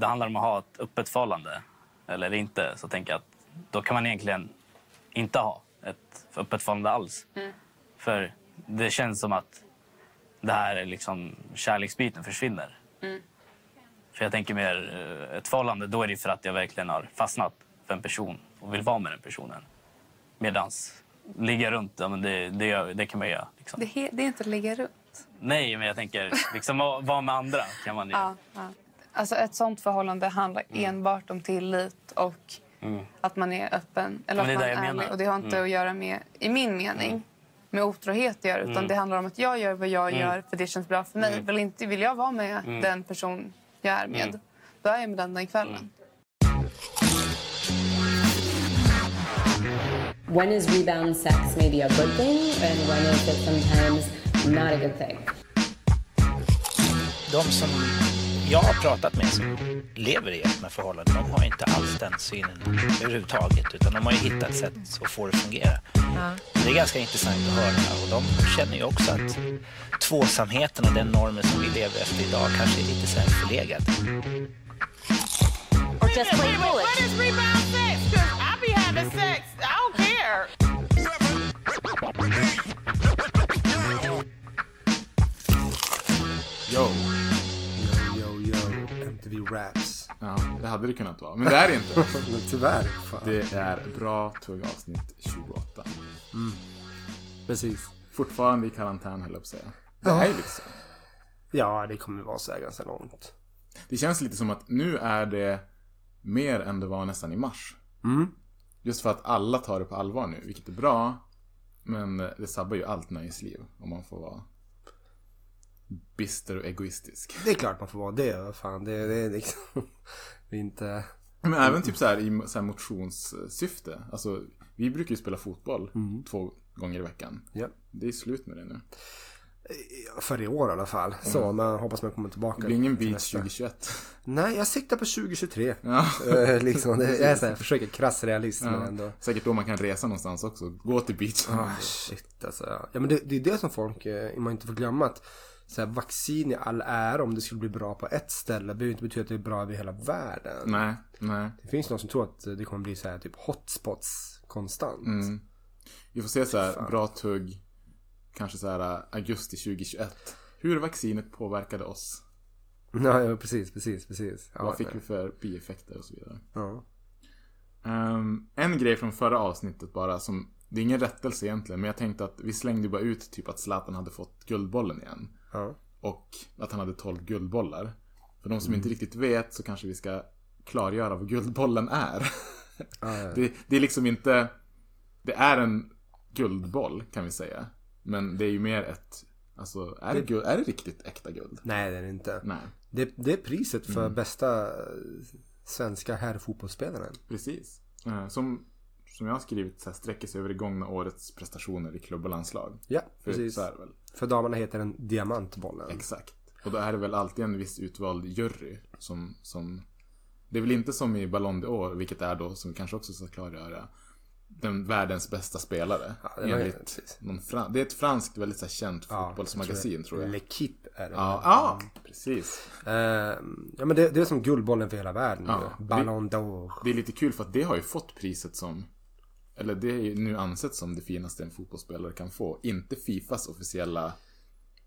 det handlar om att ha ett öppet förhållande eller inte så tänker jag att då kan man egentligen inte ha ett öppet förhållande alls. För det känns som att det här är liksom kärleksbiten försvinner. För jag tänker mer eh, ett förhållande, då är det för att jag verkligen har fastnat för en person och vill vara med den personen. Medans ligga runt, ja, men det, det, det kan man göra. Liksom. Det, det är inte att ligga runt. Nej, men jag tänker liksom vara vara med andra kan man ju. Ja, ja. Alltså ett sånt förhållande handlar Mm. enbart om tillit och att man är öppen. Eller att man är ärlig. Och det har inte Mm. att göra med, i min mening, med otrohet att göra. Utan det handlar om att jag gör vad jag Mm. gör för det känns bra för mig. Vill, inte, vill jag vara med den person jag är med, Mm. då är jag med den den kvällen. When is rebound sex maybe a good thing, and when is it sometimes not a good thing? De som jag har pratat med som lever i öppna förhållanden, de har inte alls den synen överhuvudtaget. Utan de har ju hittat sätt att få det att fungera. Det är ganska intressant att höra. Och de känner ju också att tvåsamheten och den normen som vi lever efter idag kanske är lite så här förlegad. Or just What foolish? is Raps. Ja, det hade det kunnat vara. Men det är det inte. Men tyvärr. Fan. Det är bra tugg avsnitt 28. Precis. Fortfarande i karantän höll jag på att säga. Det är ju lite så. Ja, det kommer vara så här ganska långt. Det känns lite som att nu är det mer än det var nästan i mars. Mm. Just för att alla tar det på allvar nu, vilket är bra. Men det sabbar ju allt nöjesliv om man får vara bister och egoistisk. Det är klart man får vara det. Fan, det, det är liksom... Det är inte... Men även typ så här i så här motionssyfte. Alltså, vi brukar ju spela fotboll två gånger i veckan. Ja. Det är slut med det nu. För i år i alla fall. Så, men hoppas man kommer tillbaka. Det blir ingen beach nästa. 2021. Nej, jag siktar på 2023. Ja. Eh, liksom, det, jag är så här, försöker krass realist men Ja. ändå. Säkert då man kan resa någonstans också. Gå till beachen. Ah, shit alltså. ja. Ja men det, det är det som folk, eh, man inte får glömma att så här, vaccin i all ära om det skulle bli bra på ett ställe behöver inte betyda att det är bra över hela världen. Nej, nej. Det finns någon som tror att det kommer bli så här typ hotspots konstant. Mm. Vi får se så här, bra tugg. Kanske så här augusti 2021. Hur vaccinet påverkade oss. Ja, precis, precis, precis. Ja, Vad fick vi för bieffekter och så vidare. Ja. Ehm, en grej från förra avsnittet bara som det är ingen rättelse egentligen men jag tänkte att vi slängde bara ut typ att Zlatan hade fått guldbollen igen. Ja. Och att han hade 12 guldbollar. För de som inte riktigt vet så kanske vi ska klargöra vad guldbollen är. det, det är liksom inte... Det är en guldboll kan vi säga. Men det är ju mer ett... Alltså, är det, guld, är det riktigt äkta guld? Nej, det är det inte. Nej, Det, det är priset för bästa eh, svenska herrfotbollsspelaren. precis. Eh, Som, som jag har skrivit så här, sträcker sig över det gångna årets prestationer i klubb och landslag. Ja, För precis. så är det väl. För damerna heter den diamantbollen. Exakt. Och då är det väl alltid en viss utvald jury som, som Det är väl inte som i Ballon d'Or, vilket är då, som vi kanske också ska klargöra Den världens bästa spelare Ja, det enligt någon fran- Det är ett franskt väldigt så här, känt Ja, fotbollsmagasin tror jag L'Equipe är det. Ja, ja, precis Eh, ja men det, det är som guldbollen för hela världen. Ja. Ballon d'Or. Det är lite kul för att det har ju fått priset som Eller det är ju nu ansett som det finaste en fotbollsspelare kan få Inte Fifas officiella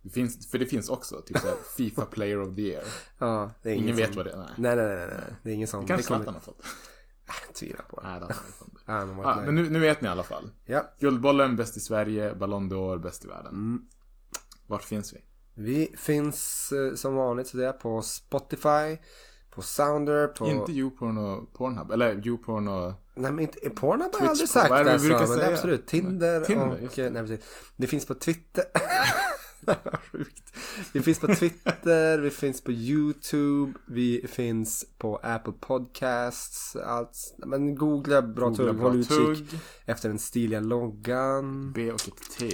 det finns, För det finns också, typ såhär Fifa Player of the Year Ja, är Ingen som- vet vad det är, nej. Nej, nej, nej, nej. Det är ingen som... Det kanske kommer- Zlatan har fått Tvivlar på det. Nej, det har inte men nöjd. men nu, nu vet ni i alla fall. Ja. Guldbollen bäst i Sverige, Ballon d'Or bäst i världen. Mm. Vart finns vi? Vi finns eh, som vanligt så det är på Spotify, på Sounder, på... Inte YouPorn och Pornhub, eller YouPorn och... Nej men inte, Pornhub har jag aldrig sagt vad det alltså, brukar det säga? absolut. Tinder, Tinder, och... det. Nej, precis. Det finns på Twitter. Sjukt. Vi finns på Twitter, vi finns på YouTube, vi finns på Apple Podcasts, allt. Men googla bra Googla tugg, håll utkik efter den stiliga loggan. B och ett T.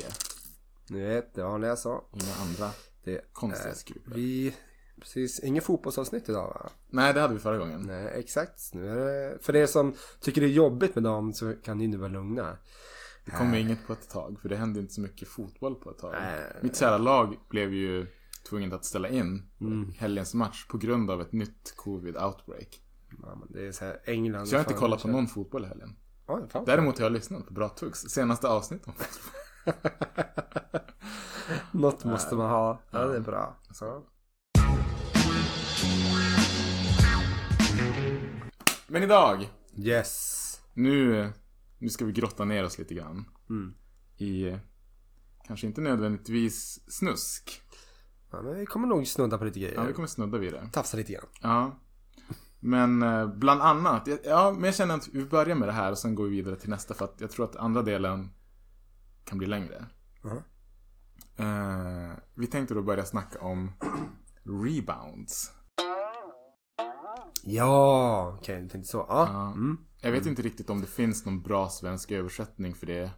Ni vet, det vanliga jag sa. Inga andra Det konstiga skrupler. vi, precis, ingen fotbollsavsnitt idag va? Nej, det hade vi förra gången. Nej, exakt. Nu är det, för er som tycker det är jobbigt med dem så kan ni nu vara lugna. Det kommer inget på ett tag, för det hände inte så mycket fotboll på ett tag. Nej. Mitt kära lag blev ju tvungen att ställa in helgens match på grund av ett nytt covid-outbreak. Ja, det är så här England. Så jag har inte kollat på någon fotboll i helgen. Fan. Däremot har jag lyssnat på Bra Tuggs senaste avsnitt om fotboll. Något måste man ha. Ja, det är bra. Så. Men idag, Yes. nu, nu ska vi grotta ner oss lite grann. Mm. I, kanske inte nödvändigtvis snusk. Ja, men vi kommer nog snudda på lite grejer. Ja, vi kommer snudda vid det. Tafsa lite grann. Ja. Men eh, bland annat, ja, men jag känner att vi börjar med det här och sen går vi vidare till nästa för att jag tror att andra delen kan bli längre. Mhm. Eh, vi tänkte då börja snacka om rebounds. Ja, okej, du tänkte så. Ja. Ja. Mm. Jag vet inte riktigt om det finns någon bra svensk översättning för det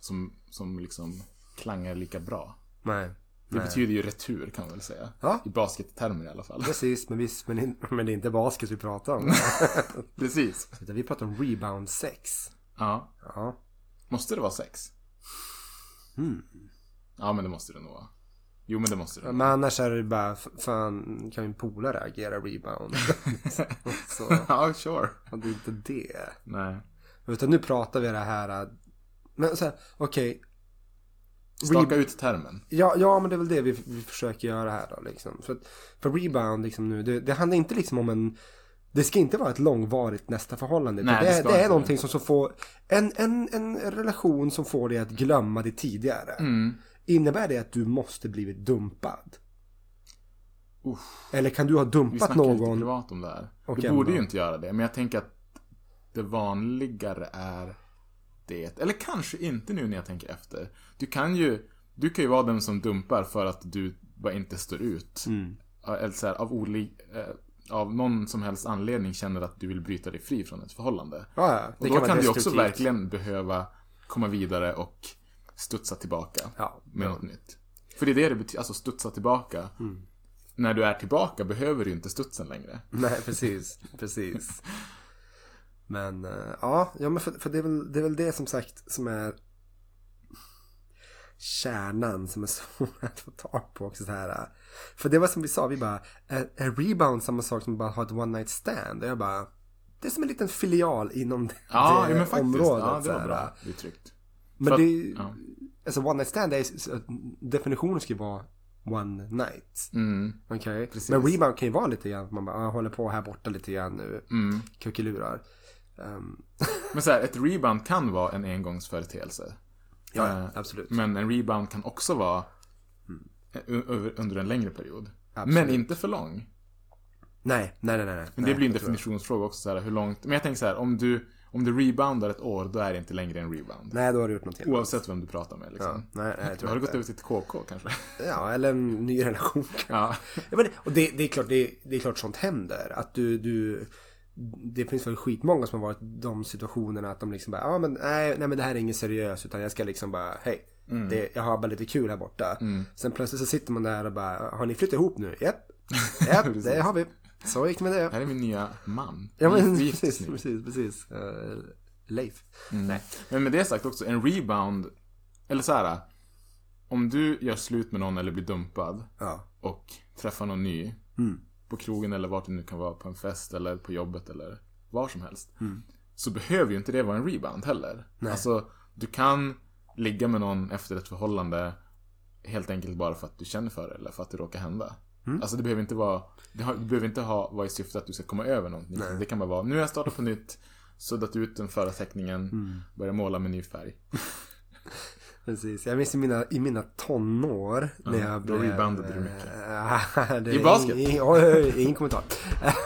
som, som liksom klangar lika bra. Nej. Det Nej. betyder ju retur kan man väl säga. Ja. I baskettermer i alla fall. Precis, men, visst, men, men det är inte basket vi pratar om. Precis. Utan vi pratar om rebound sex. Ja. Ja. Måste det vara sex? Mm. Ja men det måste det nog vara. Jo men det måste det Men annars är det bara, fan, kan min polare agera rebound? så, Ja, sure. ja, det är inte det. Nej. Utan nu pratar vi det här, äh, men så här, okej. Staka Reb- ut termen. Ja, ja, men det är väl det vi, vi försöker göra här då liksom. För, för rebound liksom nu, det, det handlar inte liksom om en det ska inte vara ett långvarigt nästa förhållande. Nej, det, det är- ska det är någonting det. som, som får en, en, en relation som får dig att glömma det tidigare. Mm. Innebär det att du måste blivit dumpad? Uff. Eller kan du ha Vi dumpat snackar lite någon? privat om det här. Och du borde ju inte göra det. Men jag tänker att det vanligare är det. Eller kanske inte nu när jag tänker efter. Du kan ju, du kan ju vara den som dumpar för att du bara inte står ut. Mm. Eller så här, av, oli, eh, av någon som helst anledning känner att du vill bryta dig fri från ett förhållande. Ja, ja, Och då kan kan, du också verkligen behöva komma vidare och studsa tillbaka Ja, med ja. något nytt. För det är det det betyder, alltså studsa tillbaka. Mm. När du är tillbaka behöver du inte studsen längre. Nej, precis. Precis. Men eh, ja, ja men för, för det, är väl, det är väl det som sagt som är kärnan som är svår att få tag på också så här. eh. För det var som vi sa, vi bara, är, är rebound samma sak som bara ha ett one night stand? Och jag bara, det är som en liten filial inom det, Ja, det men faktiskt. området. Ja, det var bra uttryckt. Men att- det, ja. alltså one night stand, är, definitionen ska ju vara one night. Mm, Precis. men rebound kan ju vara lite grann, man bara, ah, håller på här borta lite grann nu, mm. kuckelurar. Um, Men så här, ett rebound kan vara en engångsföreteelse. ja, Eh, absolut. Men en rebound kan också vara över- under en längre period. Absolut. Men inte för lång. Nej, nej, nej, nej. nej. Men det blir en definitionsfråga också. Så här, hur långt... Men jag tänker så här, om du, om du reboundar ett år, då är det inte längre en rebound. Nej, då har du gjort någonting. Oavsett vem du pratar med. Ja, Liksom. nej, nej, jag tror Har du gått över till KK kanske? Ja, eller en ny relation. Ja. ja, men, och det, det, är klart, det, det är klart sånt händer. Att du, du det finns väl skitmånga som har varit de situationerna att de liksom bara, ja men nej, nej men det här är inget seriöst utan jag ska liksom bara, hej, Mm. det, jag har bara lite kul här borta. Sen plötsligt så sitter man där och bara, har ni flyttat ihop nu? Japp, japp, det har vi. Så gick det med det. Här är min nya man. Ja men Vi precis, precis, precis. Uh, Leif. Nej. Men med det sagt också, en rebound, eller så här. Om du gör slut med någon eller blir dumpad Ja. och träffar någon ny Mm. på krogen eller vart det nu kan vara, på en fest eller på jobbet eller var som helst. Mm. Så behöver ju inte det vara en rebound heller. Alltså, du kan ligga med någon efter ett förhållande helt enkelt bara för att du känner för det eller för att det råkar hända. Mm. Alltså det behöver inte vara, det har, det behöver inte ha, vara i syfte att du ska komma över någonting. Det kan bara vara, nu har jag startat på nytt, suddat ut den förra teckningen, Mm. börjat måla med ny färg. Precis, jag minns i mina, i mina tonår när jag då blev... reboundade du mycket. I basket? Oj, oj, ingen kommentar.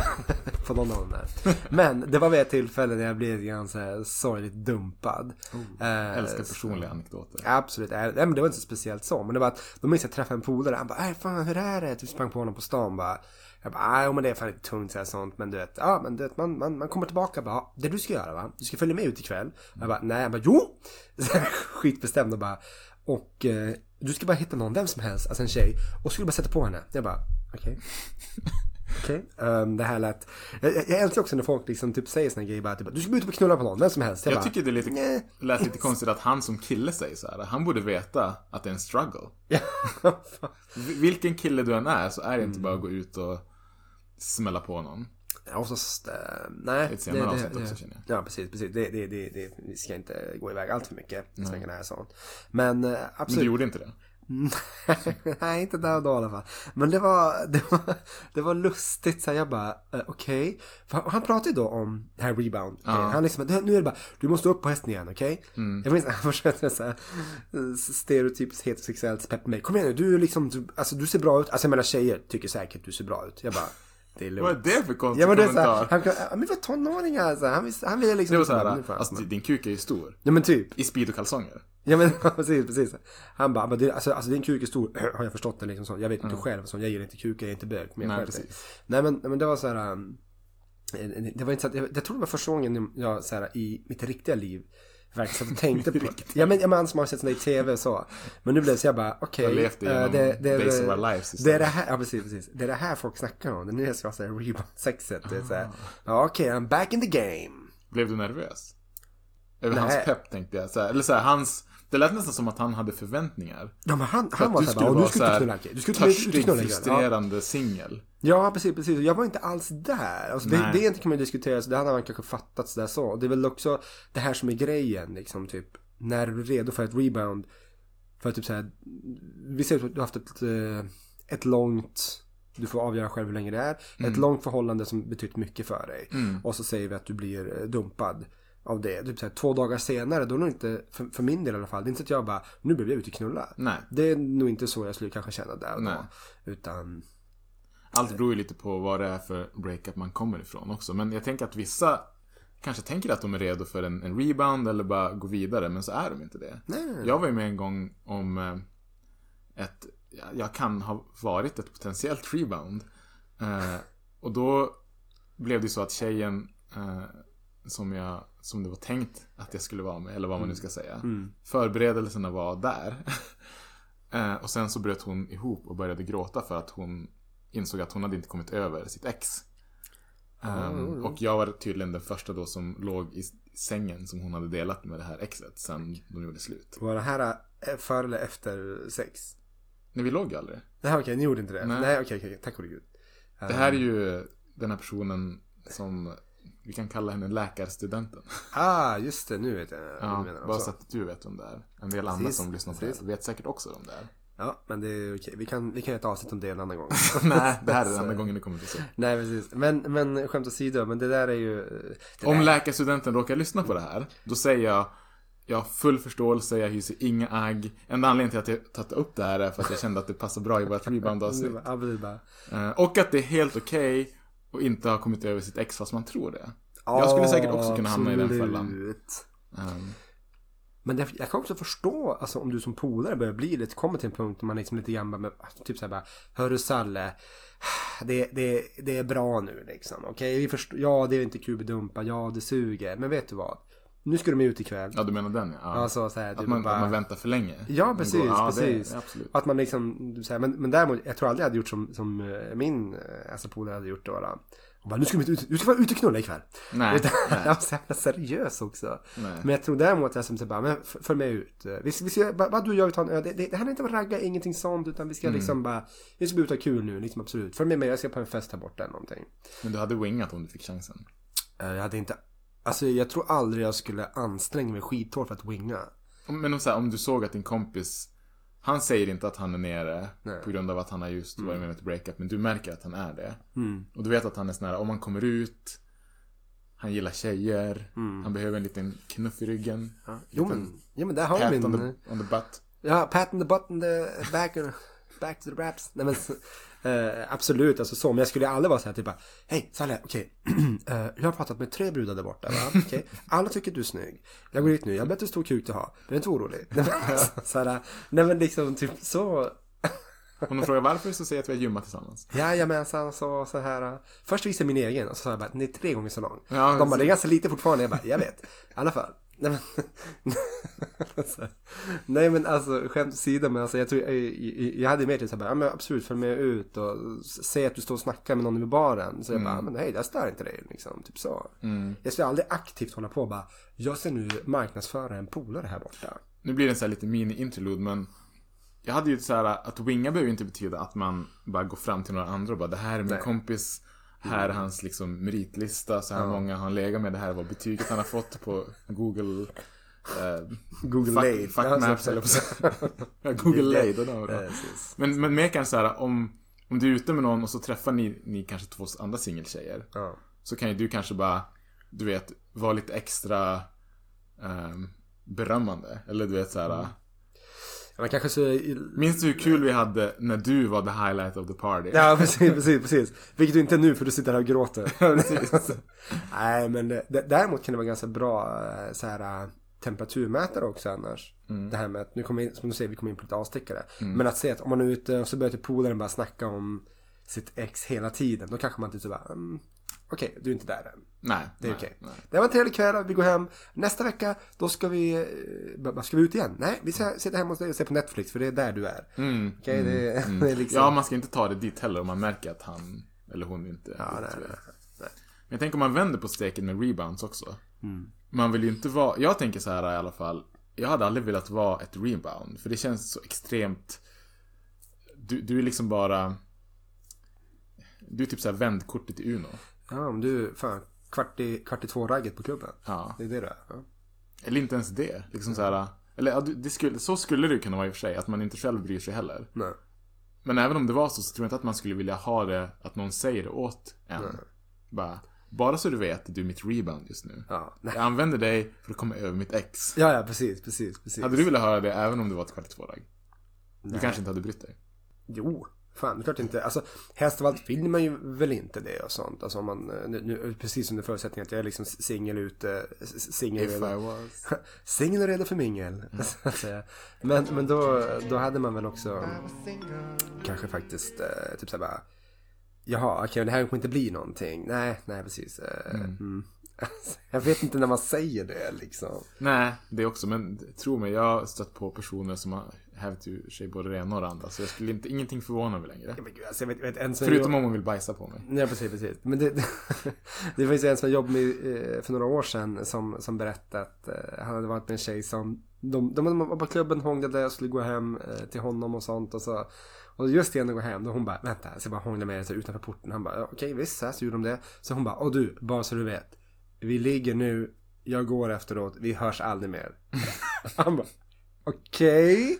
På någon av dem där. Men det var vid ett tillfälle när jag blev så här sorgligt dumpad. Eh, Älskar personliga anekdoter. Absolut, nej men det var inte så speciellt så. Men det var att, då minns jag att träffade en polare. Han bara, "Äh, fan hur är det? Typ sprang på honom på stan bara. Jag bara, nej men det är fan lite tungt så här, sånt. Men du vet, ja men du vet, man, man, man kommer tillbaka bara, "Ja, det du ska göra va? Du ska följa med ut ikväll. Jag bara, nej. Jag bara, jo! Så Skitbestämd och bara, och eh, du ska bara hitta någon, vem som helst, alltså en tjej. Och så ska du bara sätta på henne. Jag bara, okej. Okej, ehm, det här lät... Jag, jag jag älskar också när folk liksom typ säger såna grejer bara typ, du ska ut och knulla på någon, vem som helst. Jag bara, tycker det är lite, nej. lät lite konstigt att han som kille säger så här. Han borde veta att det är en struggle. Vilken kille du än är så är det inte Mm. bara att gå ut och smälla på någon. Oftast, eh, nej. Ett senare avsnitt också, känner jag. Ja, precis, precis. Det, det, det, det, vi ska inte gå iväg allt för mycket i svängarna här sånt. Men eh, Men absolut. du gjorde inte det? Nej, inte där och då i alla fall. Men det var, det var, det var lustigt. Så jag bara, eh, okej. För Han pratade ju då om det här rebound. Han liksom, "Det- nu är det bara, du måste upp på hästen igen, okej? Jag minns han försökte så här, stereotypiskt heterosexuellt peppa mig. Kom igen nu, du är liksom, du, alltså du ser bra ut. Alltså jag menar tjejer tycker säkert du ser bra ut. Jag bara, det är Vad är lugnt. det för konstig Ja men det är så här, kommentar? han, ja, men vad tonåringar alltså. Han han vill liksom. Det var så nu här, fan, alltså din kuk är ju stor. Ja men typ. I speedokalsonger. Ja men precis, precis. Han bara, men det, alltså, alltså din kuk är stor, har jag förstått det liksom så. Jag vet inte själv, så jag gillar inte kuk, jag är inte bög. Men jag Nej, precis. Nej men, men det var så här. um, det var inte så att, jag, jag tror det var första gången jag så här, i mitt riktiga liv verkligen satt och tänkte på Ja men, ja, men som har sett sådana i tv och så. Men nu blev det så jag bara, okej. Jag har levt eh, igenom days of our lives det är det här, ja precis, precis. Det är det här folk snackar om. Det är nu jag ska säga rebound-sexet. Det är så här, ja okej, I'm back in the game. Blev du nervös? Över hans pepp tänkte jag. Så här, eller så här, hans... Det lät nästan som att han hade förväntningar. Ja men han, han var du så skulle här, bara, vara du här knulla Anki. Du och törstig, knulla. Ja. frustrerande singel. Ja, precis, precis. Jag var inte alls där. Alltså, det, det inte kan man diskutera, så det hade man kanske fattat sådär så. Det är väl också det här som är grejen, liksom typ. När du är redo för ett rebound. För att typ såhär, vi ser att du har haft ett, eh, ett långt, du får avgöra själv hur länge det är. Mm. Ett långt förhållande som betytt mycket för dig. Och så säger vi att du blir eh, dumpad av det. Typ såhär, två dagar senare, då är det nog inte, för, för min del i alla fall, det är inte så att jag bara, nu blev jag ute och knulla. Nej. Det är nog inte så jag skulle kanske känna där och Nej. då. Utan, Allt beror ju lite på vad det är för breakup man kommer ifrån också. Men jag tänker att vissa kanske tänker att de är redo för en, en rebound eller bara gå vidare, men så är de inte det. Jag var ju med en gång om eh, ett, ja, jag kan ha varit ett potentiellt rebound. Eh, och då blev det så att tjejen eh, som, jag, som det var tänkt att jag skulle vara med, eller vad man nu ska säga. Förberedelserna var där. eh, och sen så bröt hon ihop och började gråta för att hon insåg att hon hade inte kommit över sitt ex. Ehm, och jag var tydligen den första då som låg i sängen som hon hade delat med det här exet sen de gjorde slut. var det här eh, före eller efter sex? Nej, vi låg ju aldrig. Nej okej, ni gjorde inte det? Nej. Nej okej, okej, tack gode gud. Det här är ju den här personen som vi kan kalla henne läkarstudenten. Ah, just det, nu vet jag vad Ja, du menar. bara Så. att du vet vem det är. En del andra Precis, som lyssnar på det vet säkert också vem det är. Ja, men det är okej. Vi kan, vi kan göra ett avsnitt om det en annan gång. Nej, det här är den enda gången det kommer till så. Nej, precis. Men, men skämt åsido, men det där är ju... eh, Om där, läkarstudenten råkar lyssna på det här, då säger jag jag har full förståelse, jag hyser inga agg. Enda anledningen till att jag tagit upp det här är för att jag kände att det passar bra i vårt rebound-avsnitt. Eh, Och att det är helt okej att inte ha kommit över sitt ex fast man tror det. Jag skulle säkert också kunna hamna i den fällan. Absolut. Ehm, Men det, jag kan också förstå, alltså om du som polare börjar bli lite, kommer till en punkt där man liksom lite grann med, typ såhär bara, Hörru Salle, det, det, det är bra nu liksom, okej? Vi förstår, ja det är inte kul att dumpa, ja det suger, men vet du vad? Nu ska de ut ikväll. Ja, du menar den ja. Alltså så här, att, du man, bara... att man väntar för länge. Ja, precis, går- ja, precis. Det. Att man liksom, så här, men, men däremot, jag tror aldrig jag hade gjort som, som eh, min eh, alltså, polare hade gjort då. bara, nu ska vi ut, du ska vara ute och knulla ikväll. Nej, Utan, nej. jag var så jävla seriös också. Nej. Men jag tror däremot jag som bara, men följ med ut. Vi, vi ska, bara, bara du och jag, vi tar en öl. Det, det, det handlar inte om att ragga, ingenting sånt. Utan vi ska Mm. liksom bara, vi ska ut och ha kul nu, liksom absolut. Följ med mig, jag ska på en fest här borta eller någonting. Men du hade wingat om du fick chansen. Eh, Jag hade inte, alltså jag tror aldrig jag skulle anstränga mig skithårt för att winga. Men om, så här, om du såg att din kompis han säger inte att han är nere Nej. på grund av att han har just varit med om ett breakup. Men du märker att han är det. Mm. Och du vet att han är sån här, om man kommer ut. Han gillar tjejer. Mm. Han behöver en liten knuff i ryggen. Ja. Jo men, ja, men där har Pat du on the, on the butt. Ja, pat in the button, the back, back to the raps. Nej men eh, absolut, alltså så. Men jag skulle aldrig vara så här typ bara, Hej Salle, okej. Eh, jag har pratat med tre brudar där borta. Va? Okej. Alla tycker att du är snygg. Jag går dit nu, jag har bättre stor kuk du har. Men är inte orolig. Alltså, så här, nej men liksom typ så. Om de frågar varför så säger jag att vi har gymmat tillsammans. Jajamensan, så, så här. Först visade jag min egen och så sa jag bara, den är tre gånger så lång. Ja, De bara, det är ganska lite fortfarande. Jag bara, jag vet. I alla fall. Nej men, alltså, nej men alltså skämt åsido men alltså jag tror jag, jag, jag hade mer till så här bara, ja men absolut följ med ut och säg att du står och snackar med någon vid baren. Så jag bara, ja, men nej jag stör inte dig liksom, typ så. Jag skulle aldrig aktivt hålla på och bara, jag ska nu marknadsföra en polare här borta. Nu blir det en sån här lite mini-interlude men Jag hade ju så här att winga behöver ju inte betyda att man bara går fram till några andra och bara det här är min Nej. kompis Här är hans liksom meritlista, så här många har han legat med, det här var betyget han har fått på Google eh, Google fuck, Lay. fuck maps eller på Google Lay, det där var bra. Men, men mer kanske så här om Om du är ute med någon och så träffar ni, ni kanske två andra singeltjejer Ja. Så kan ju du kanske bara Du vet, vara lite extra ehm, Berömmande, eller du vet så här. Man kanske så... Minns du hur kul vi hade när du var the highlight of the party? Ja, precis, precis, precis. Vilket du inte är nu för du sitter här och gråter. Nej, men det, däremot kan det vara ganska bra eh, så här, eh, temperaturmätare också annars. Det här med att, nu kommer in, som du säger, vi kommer in på lite avstickare. Men att se att om man är ute och så börjar typ polaren bara snacka om sitt ex hela tiden. Då kanske man typ så bara, mm, okej, du är inte där än. Nej, Det är nej, okej. nej. Det var en trevlig kväll, vi går hem. Nästa vecka, då ska vi, eh, ska vi ut igen? Nej, vi ska sitta hemma hos dig och se på Netflix, för det är där du är. Mm, Okej, det, det är liksom... Ja, man ska inte ta det dit heller om man märker att han eller hon inte Ja, nej, inte nej, Men jag tänker om man vänder på steken med rebounds också. Mm. Man vill ju inte vara, jag tänker så här i alla fall. Jag hade aldrig velat vara ett rebound. För det känns så extremt Du, du är liksom bara Du är typ såhär vändkortet i Uno. Ja, men du, fan, kvart i, kvart i två-ragget på klubben. Ja. Det är det du är. Ja. Eller inte ens det. Liksom så här. Eller det skulle, så skulle det kunna vara i och för sig. Att man inte själv bryr sig heller. Nej. Men även om det var så, så tror jag inte att man skulle vilja ha det, att någon säger det åt en. Bara, bara så du vet, du är mitt rebound just nu. Ja, nej. Jag använder dig för att komma över mitt ex. ja, ja, precis, precis, precis. Hade du velat höra det även om det var ett kvart i två-ragg? Du kanske inte hade brytt dig? Jo, fan, det är klart inte. Alltså, helst av allt vill man ju väl inte det och sånt. Alltså om man, eh, nu, nu, precis under förutsättning att jag är liksom singel ute, singel och redo för mingel. säga. Men, men då, då hade man väl också kanske faktiskt eh, typ såhär bara Jaha, okej, det här kommer inte bli någonting. Nej, nej precis. Eh, mm. Jag vet inte när man säger det liksom. Nej, det också. Men tro mig, jag har stött på personer som har hävt ur sig både det ena och det andra. Så jag skulle inte, ingenting förvåna mig längre. Men gud, alltså, jag vet, jag vet en Förutom om hon vill bajsa på mig. Ja, precis, precis. Men det, det finns en som jag jobbade med eh, för några år sedan som, som berättade att eh, han hade varit med en tjej som de, de var på klubben, hånglade och skulle gå hem eh, till honom och sånt och så och just innan de går hem, då hon bara vänta, så jag bara hångla med så utanför porten. Han bara ja, okej visst, så, här, så gjorde de det. Så hon bara, och du, bara så du vet. Vi ligger nu, jag går efteråt, vi hörs aldrig mer. Han bara, okej.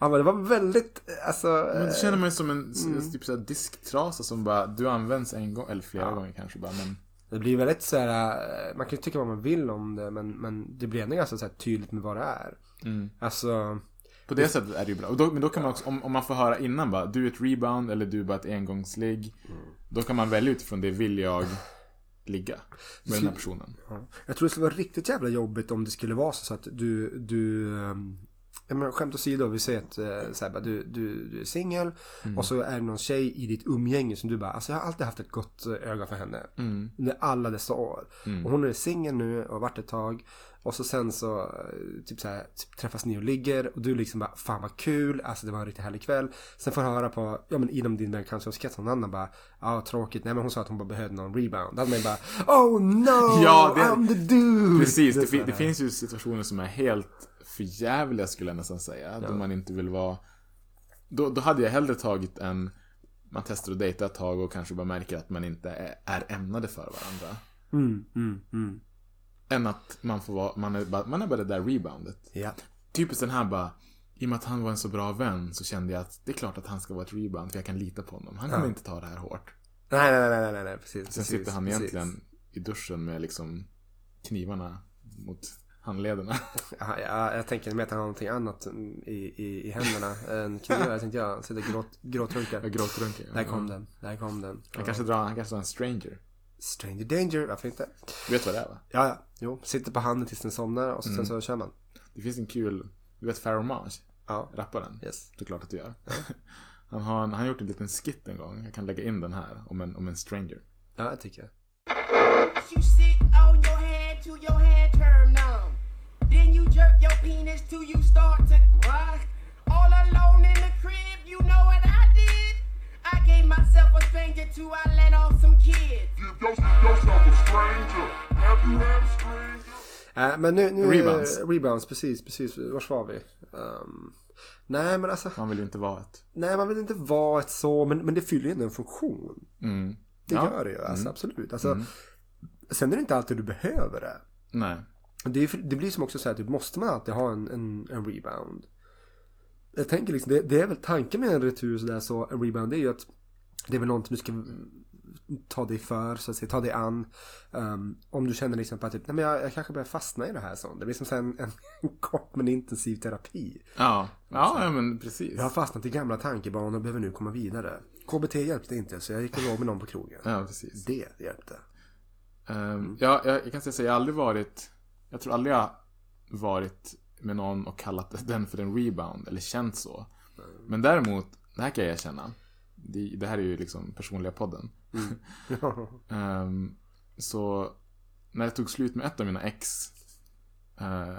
Han bara, det var väldigt, alltså. Men det känner man ju som en Mm. typ såhär disktrasa som bara, du används en gång, eller flera gånger kanske bara, men Det blir väldigt så här, eh, man kan ju tycka vad man vill om det men, men det blir ändå ganska så här tydligt med vad det är. Mm. Alltså, på det sättet är det ju bra. Då, men då kan man också, om, om man får höra innan bara, du är ett rebound eller du är bara ett engångsligg. Mm. Då kan man välja utifrån det, vill jag ligga med den här personen. ja. jag tror det skulle vara riktigt jävla jobbigt om det skulle vara så, så att du, du um, menar, skämt åsido, vi säger att eh, så här, du, du, du är singel och så är det någon tjej i ditt umgänge som du bara, alltså jag har alltid haft ett gott eh, öga för henne. Under alla dessa år. Och hon är singel nu och har varit ett tag. Och så sen så eh, typ så här, typ, träffas ni och ligger och du liksom bara fan vad kul, alltså det var en riktigt härlig kväll. Sen får du höra på, ja men inom din bekantskapskrets någon annan bara, ja tråkigt, nej men hon sa att hon bara behövde någon rebound. Då hade man bara, oh no, Ja, det- I'm the dude. Precis, det, det här. finns ju situationer som är helt förjävliga skulle jag nästan säga. Då man inte vill vara... Då, då hade jag hellre tagit en... Man testar att dejta ett tag och kanske bara märker att man inte är, är ämnade för varandra. Mm, mm, mm. Än att man får vara, man är bara, man är bara det där reboundet. Ja. Typiskt den här bara, i och med att han var en så bra vän så kände jag att det är klart att han ska vara ett rebound för jag kan lita på honom. Han kommer inte ta det här hårt. Nej, nej, nej, nej, nej, nej, precis. Sen precis, sitter han precis. egentligen i duschen med liksom knivarna mot handlederna. Ja, ja, jag tänker mer att han har någonting annat i, i, i händerna än knivar. Jag tänkte jag, sitter gråt, gråtrunkar. Jag gråtrunker. Där kom den, där kom den. Han kanske drar, han kanske drar en stranger. Stranger danger, varför inte? Du vet vad det är va? Ja, ja, jo. Sitter på handen tills den somnar och så, Mm. sen så kör man. Det finns en kul, du vet Pharaoh Monch? Ja, Rapparen? yes. Det är klart att du gör. Han har, han har gjort en liten skit en gång, jag kan lägga in den här, om en, om en stranger. Ja, jag tycker jag. Then you jerk your penis till you start to cry. All alone in the crib, you know what I did? I gave myself a stranger to I let off some kids. Äh, men nu, nu Rebounds. rebounds, precis, precis. Vars var vi? Ehm, nej men alltså, Man vill ju inte vara ett. nej man vill inte vara ett så, men, men det fyller ju ändå en funktion. Mm. Det Ja. gör det ju, alltså absolut. Alltså, Sen är det inte alltid du behöver det. Nej. Det, är, det blir som också så här, typ, måste man alltid ha en, en, en rebound? Jag tänker liksom, det, det är väl tanken med en retur sådär så, en rebound, det är ju att det är väl någonting du ska ta dig för, så att säga, ta dig an. Um, om du känner liksom på att typ, nej men jag, jag kanske börjar fastna i det här så. Det blir som en, en kort men intensiv terapi. Ja. Ja, ja men precis. Jag har fastnat i gamla tankebanor och behöver nu komma vidare. KBT hjälpte inte så jag gick och låg med någon på krogen. Ja, precis. Det hjälpte. Um, ja, jag, jag kan säga så, jag har aldrig varit, jag tror aldrig jag varit med någon och kallat den för en rebound, eller känt så. Men däremot, det här kan jag erkänna. Det, det här är ju liksom personliga podden. Ehm, så när det tog slut med ett av mina ex eh,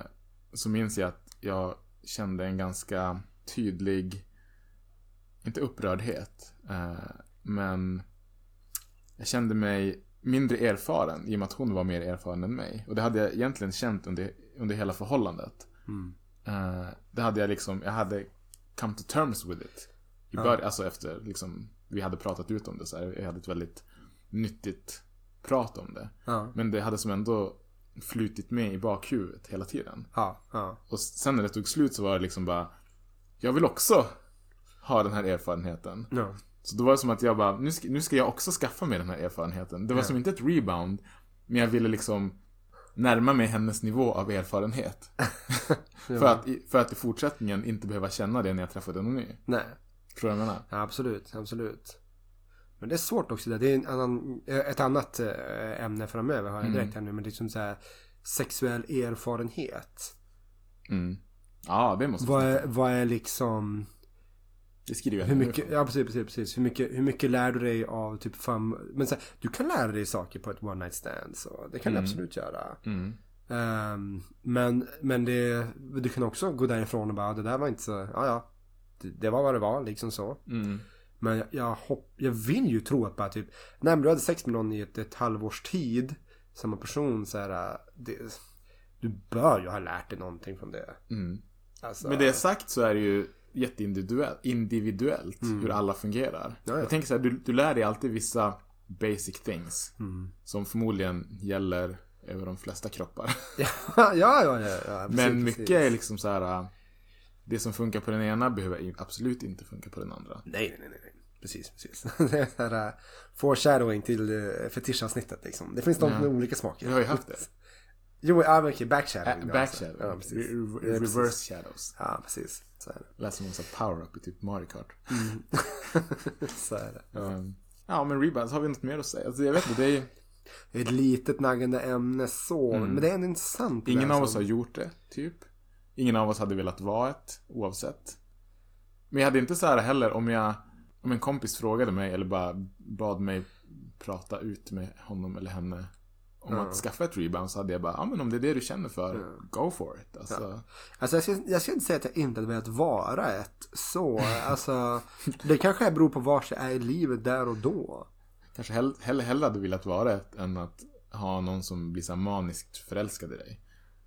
så minns jag att jag kände en ganska tydlig, inte upprördhet, eh, men jag kände mig mindre erfaren i och med att hon var mer erfaren än mig. Och det hade jag egentligen känt under, under hela förhållandet. Eh, det hade jag liksom, jag hade come to terms with it. I början, alltså efter liksom, vi hade pratat ut om det så här. Jag hade ett väldigt nyttigt prat om det. Ja. Men det hade som ändå flutit med i bakhuvudet hela tiden. Ja, ja. Och sen när det tog slut så var det liksom bara, jag vill också ha den här erfarenheten. ja. Så då var det som att jag bara, nu ska, nu ska jag också skaffa mig den här erfarenheten. Det var som inte ett rebound, men jag ville liksom närma mig hennes nivå av erfarenhet. för, att, för att i fortsättningen inte behöva känna det när jag träffade någon ny. Nej. Förstår du vad jag menar? Ja, absolut, absolut. Men det är svårt också. Det är en annan, ett annat eh, ämne framöver har jag direkt här nu. Men det är som så här sexuell erfarenhet. Mm. Ja, det måste Vad är, vad är liksom... Det skriver jag Hur mycket, ja precis, precis, precis. Hur mycket, hur mycket lär du dig av typ fem... Men så här, du kan lära dig saker på ett one night stand. Så det kan du absolut göra. Mm. Ehm, men men det, du kan också gå därifrån och bara, det där var inte så, ja ja. Det, det var vad det var, liksom så. Mm. Men jag, jag, hopp, jag vill ju tro att bara typ, när du hade sex med någon i ett, ett halvårs tid, samma person så här, det, du bör ju ha lärt dig någonting från det. Mm. Alltså, Med det sagt så är det ju jätteindividuellt individuellt hur alla fungerar. Mm. Ja, ja. Jag tänker så här, du, du lär dig alltid vissa basic things. Mm. Som förmodligen gäller över de flesta kroppar. ja, ja, ja, ja, ja precis, Men precis. mycket är liksom så här. äh, Det som funkar på den ena behöver absolut inte funka på den andra. Nej, nej, nej, nej. Precis, precis. det är så här uh, foreshadowing till uh, fetischavsnittet liksom. Det finns de med olika smaker. Vi har ju haft det. Jo, ja men okej, backshadowing. Ä- då, Backshadow. alltså. Ja, precis. Re- re- precis. reverse shadows. Ja, precis. Så är det. Lät som här power-up i typ Mario Kart. Så är det. Um, ja, men rebounds, har vi något mer att säga? Alltså, jag vet inte, det är ju... Ett litet naggande ämne så. Men det är ändå intressant. Ingen där av oss som- har gjort det, typ. Ingen av oss hade velat vara ett, oavsett. Men jag hade inte så här heller om jag... Om en kompis frågade mig eller bara bad mig prata ut med honom eller henne om att skaffa ett rebound så hade jag bara, ja men om det är det du känner för, go for it. Alltså, Alltså jag ska, jag ska inte säga att jag inte hade velat vara ett så. Alltså, det kanske beror på var jag är i livet där och då. kanske hell, hellre, hellre hade velat vara ett än att ha någon som blir så maniskt förälskad i dig.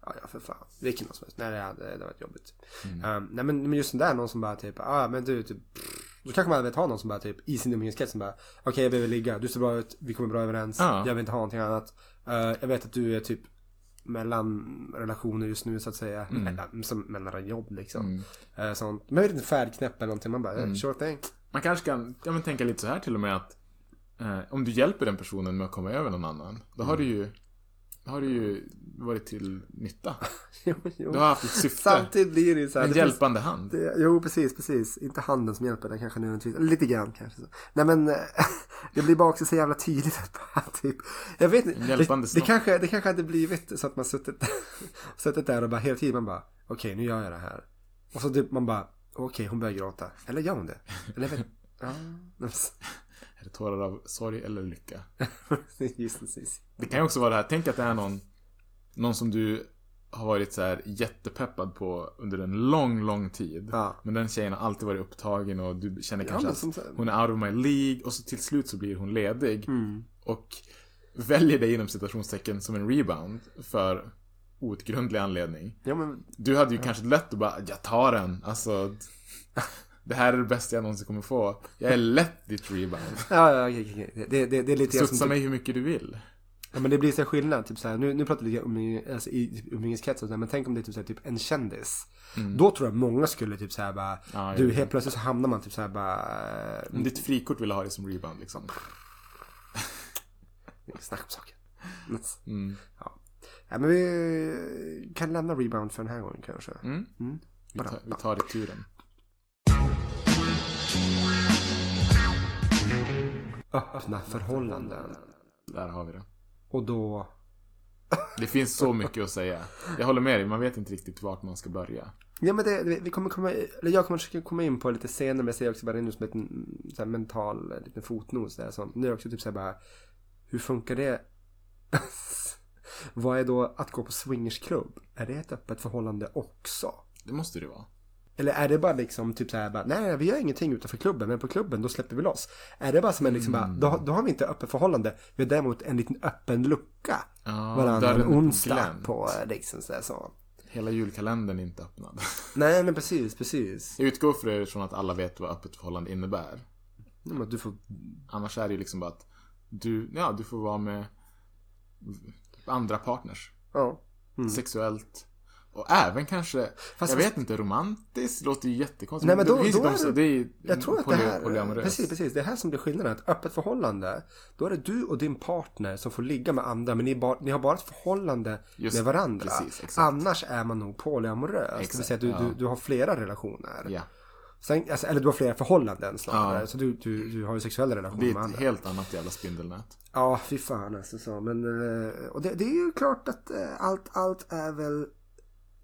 Ja, ja för fan. Vilken som helst. Nej, det hade, det hade varit jobbigt. Um, nej, men, men just den där, någon som bara typ, ah, men du, typ, då kanske man velat ha någon som bara typ i sin umgängeskrets som bara, okej jag behöver ligga, du ser bra ut, vi kommer bra överens, Ja. jag vill inte ha någonting annat. Uh, jag vet att du är typ mellan relationer just nu så att säga. Mellan, som, mellan jobb liksom. Uh, sånt. Men jag vet inte, färdknäpp eller någonting. Man bara, mm. sure thing. Man kanske kan ja, men tänka lite så här till och med att eh, om du hjälper den personen med att komma över någon annan, då har du ju då har du ju varit till nytta. jo, jo. Du har haft ett syfte. Samtidigt blir det ju så här. En det finns- hjälpande hand. Det, jo, precis, precis. Inte handen som hjälper, det kanske nödvändigtvis. Lite grann kanske. Så. Nej men, det blir bara också så jävla tydligt att typ. Jag vet inte. Hjälpande Det, det, kanske, det kanske hade blivit så att man suttit, suttit där och bara hela tiden man bara, okej nu gör jag det här. Och så typ man bara, okej hon börjar gråta. Eller gör hon det? Eller vet, ja. Är det tårar av sorg eller lycka? Just precis. Det kan ju också vara det här, tänk att det är någon, någon som du har varit så här jättepeppad på under en lång, lång tid. Ja. Men den tjejen har alltid varit upptagen och du känner kanske men att hon är out of my League och så till slut så blir hon ledig. Mm. Och väljer det inom citationstecken som en rebound för outgrundlig anledning. Ja, men Du hade ju kanske lätt att bara, jag tar den. Alltså, det här är det bästa jag någonsin kommer få. Jag är lätt ditt rebound. Ja, ja, okej, okej. Det, det, det är lite Studsa som... mig hur mycket du vill. Ja, men det blir så skillnad. Typ så här, nu, nu pratar vi lite om umgänge- alltså, i umgängeskretsar, här, men tänk om det är typ, så här, typ en kändis. Då tror jag många skulle typ så här bara, Mm. Ja, du helt plötsligt så hamnar man typ så här bara, Om ditt frikort vill ha det som rebound liksom. snacka om saker. Mm. Ja. ja, men vi kan lämna rebound för den här gången kanske. Mm. Mm. Vi, tar, vi tar returen. Öppna förhållanden. Där har vi det. Och då, Det finns så mycket att säga. Jag håller med dig, man vet inte riktigt vart man ska börja. ja men det, vi- kommer komma, eller jag kommer försöka komma in på lite senare, men jag ser också bara in som ett mm, så här, mental eh, liten fotnos där. Så nu är det också typ så här bara, hur funkar det? Vad är då att gå på swingersklubb? Är det ett öppet förhållande också? Det måste det vara. Eller är det bara liksom typ så här bara, nej, nej vi gör ingenting utanför klubben, men på klubben då släpper vi loss. Är det bara som en liksom bara, då, då har vi inte öppet förhållande, vi har däremot en liten öppen lucka. Ja, varannan onsdag glänt. på liksom så, här, så. Hela julkalendern är inte öppnad. Nej men precis, precis. Jag utgår för er från att alla vet vad öppet förhållande innebär. Ja, men Du får, Annars är det ju liksom bara att du, ja, du får vara med andra partners. ja. Sexuellt. Och även kanske. Fast- jag vet inte, romantiskt låter ju jättekonstigt. Nej men då, det då är det är det, ju jag tror att det här, precis, precis, det är här som blir skillnaden. Ett öppet förhållande, då är det du och din partner som får ligga med andra, men ni, bara, ni har bara ett förhållande Just med varandra. precis, exakt. Annars är man nog polyamorös. det vill Exakt, säga du, ja. du, du har flera relationer. Ja, Sen, alltså, eller du har flera förhållanden snarare. Ja. Så du, du, du har ju sexuella relationer det med är ett andra. helt annat jävla spindelnät. Ja, fy fan alltså så. Men, eh, och det, det är ju klart att eh, allt, allt är väl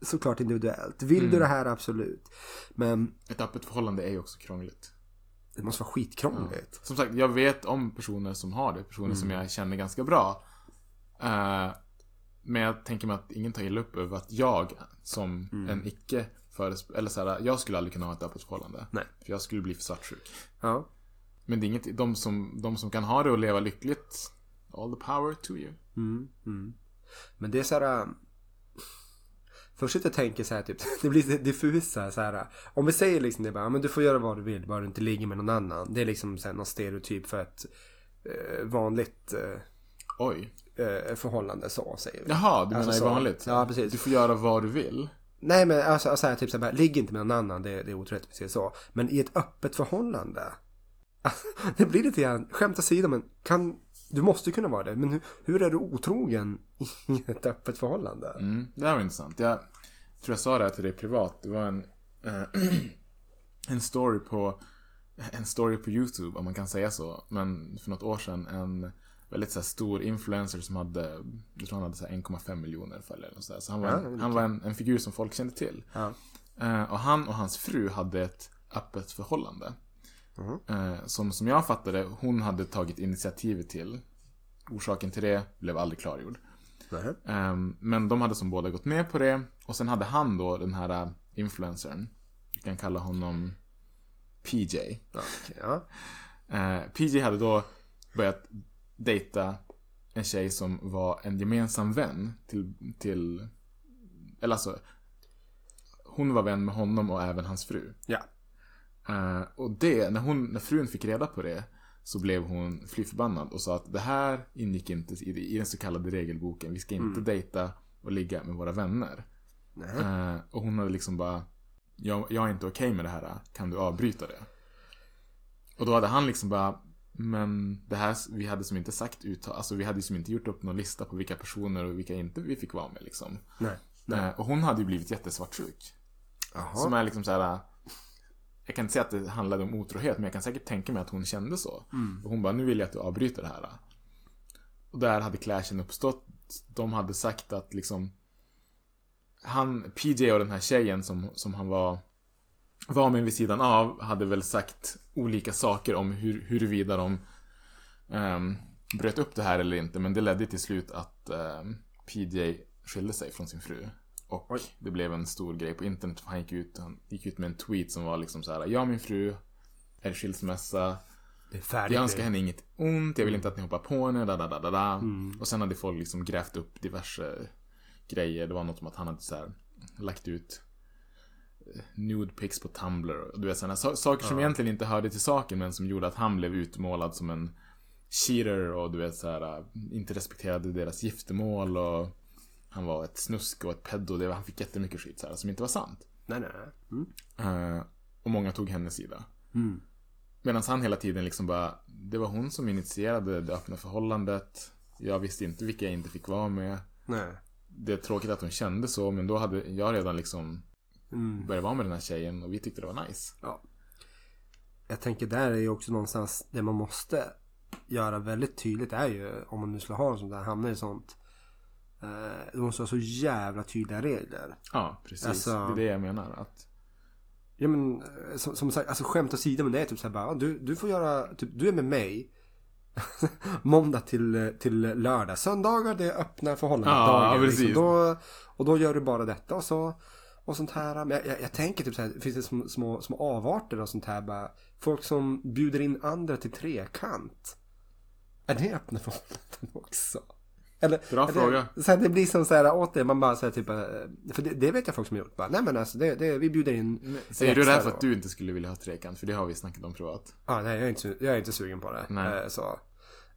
såklart individuellt. Vill Mm. du det här, absolut. Men Ett öppet förhållande är ju också krångligt. det måste vara skitkrångligt. Som sagt, jag vet om personer som har det. Personer som Mm. jag känner ganska bra. Eh, men jag tänker mig att ingen tar illa upp över att jag som Mm. en icke eller såhär, jag skulle aldrig kunna ha ett öppet förhållande. Nej. För jag skulle bli för svartsjuk. Ja. Men det är inget, de som, de som kan ha det och leva lyckligt, all the power to you. Mm, mm. Men det är så här. Först sitter jag och tänker så här typ, det blir lite diffusa så här. Om vi säger liksom det bara, men du får göra vad du vill bara du inte ligger med någon annan. Det är liksom så här, någon stereotyp för ett eh, vanligt eh, Oj. eh, förhållande så säger vi. Jaha, du Alltså menar i så. vanligt? Ja, precis. Du får göra vad du vill. Nej men alltså så här, typ så här, ligg inte med någon annan, det, det är säga så. Men i ett öppet förhållande. Alltså, det blir lite grann, skämt åsido men kan, du måste kunna vara det. Men hur, hur är du otrogen i ett öppet förhållande? Mm, det här var intressant. Jag tror jag sa det här till dig privat. Det var en, eh, en story på en story på YouTube, om man kan säga så. Men för något år sedan en väldigt så stor influencer som hade, jag tror han hade så här, 1,5 miljoner följare. Och så så han var, Ja, en, han var en, en figur som folk kände till. Ja. Eh, och han och hans fru hade ett öppet förhållande. Eh, som, som jag fattade, hon hade tagit initiativet till. Orsaken till det blev aldrig klargjord. Ehm, men de hade som båda gått med på det. Och sen hade han då, den här äh, influencern. Vi kan kalla honom PJ. Ja, okej, ja. Eh, PJ hade då börjat dejta en tjej som var en gemensam vän till, till eller alltså hon var vän med honom och även hans fru. ja. Eh, och det, när, hon, när frun fick reda på det så blev hon fly förbannad och sa att det här ingick inte i, i den så kallade regelboken. Vi ska inte dejta och ligga med våra vänner. Nej. Eh, och hon hade liksom bara jag, jag är inte okej med det här, kan du avbryta det? Och då hade han liksom bara Men det här, vi hade som inte sagt uttal, alltså vi hade som inte gjort upp någon lista på vilka personer och vilka inte vi fick vara med liksom. Nej. Eh, och hon hade ju blivit jättesvartsjuk. Jaha. Som är liksom så här. Jag kan inte säga att det handlade om otrohet, men jag kan säkert tänka mig att hon kände så. Och hon bara, nu vill jag att du avbryter det här. Och där hade clashen uppstått. De hade sagt att liksom han, PJ och den här tjejen som, som han var var med vid sidan av hade väl sagt olika saker om hur, huruvida de um, bröt upp det här eller inte. Men det ledde till slut att ehm, PJ skilde sig från sin fru. Och det blev en stor grej på internet. Han gick ut, han gick ut med en tweet som var liksom så här. Jag och min fru är skilsmässa. Det är färdigt. Jag önskar henne inget ont. Jag vill inte att ni hoppar på henne. Da, da, da, da, da. Mm. Och sen hade folk liksom grävt upp diverse grejer. Det var något om att han hade så här, lagt ut eh, nude pics på Tumblr. Du vet sådana sa- saker som egentligen inte hörde till saken men som gjorde att han blev utmålad som en cheater och du vet så här äh, inte respekterade deras giftermål och han var ett snusk och ett pedo. Det var, han fick jättemycket skit så här, som inte var sant. Nej, nej. Mm. Eh, och många tog hennes sida. Mm. Medan han hela tiden liksom bara, det var hon som initierade det öppna förhållandet. Jag visste inte vilka jag inte fick vara med. Nej. Det är tråkigt att hon kände så, men då hade jag redan liksom Mm. börjat vara med den här tjejen och vi tyckte det var nice. Ja. Jag tänker där är ju också någonstans det man måste göra väldigt tydligt är ju om man nu skulle ha en sån där, hamnar i sånt. Eh, det måste vara så jävla tydliga regler. Ja, precis. Alltså- Det är det jag menar. Att, Ja men eh, som, som sagt, alltså skämt åsido men det är typ såhär bara, ja, du, du får göra, typ, du är med mig måndag till, eh, till lördag. Söndagar det är öppna förhållanden. Ja, dagar, ja, precis. Liksom. Då, och då gör du bara detta och så. Och sånt här. Men jag, jag, jag tänker typ såhär, finns det små, små, små avarter och sånt här bara. Folk som bjuder in andra till trekant. Är det öppna förhållanden också? Eller, Bra är fråga. Så här, det blir som så här åt det, man bara säger typ, eh, för det, det vet jag folk som har gjort. Bara, Nej men alltså, det, det, vi bjuder in. säger du det för att du inte skulle vilja ha trekant? För det har vi snackat om privat. Ja, nej, jag är inte, jag är inte sugen på det. Nej. Eh, så.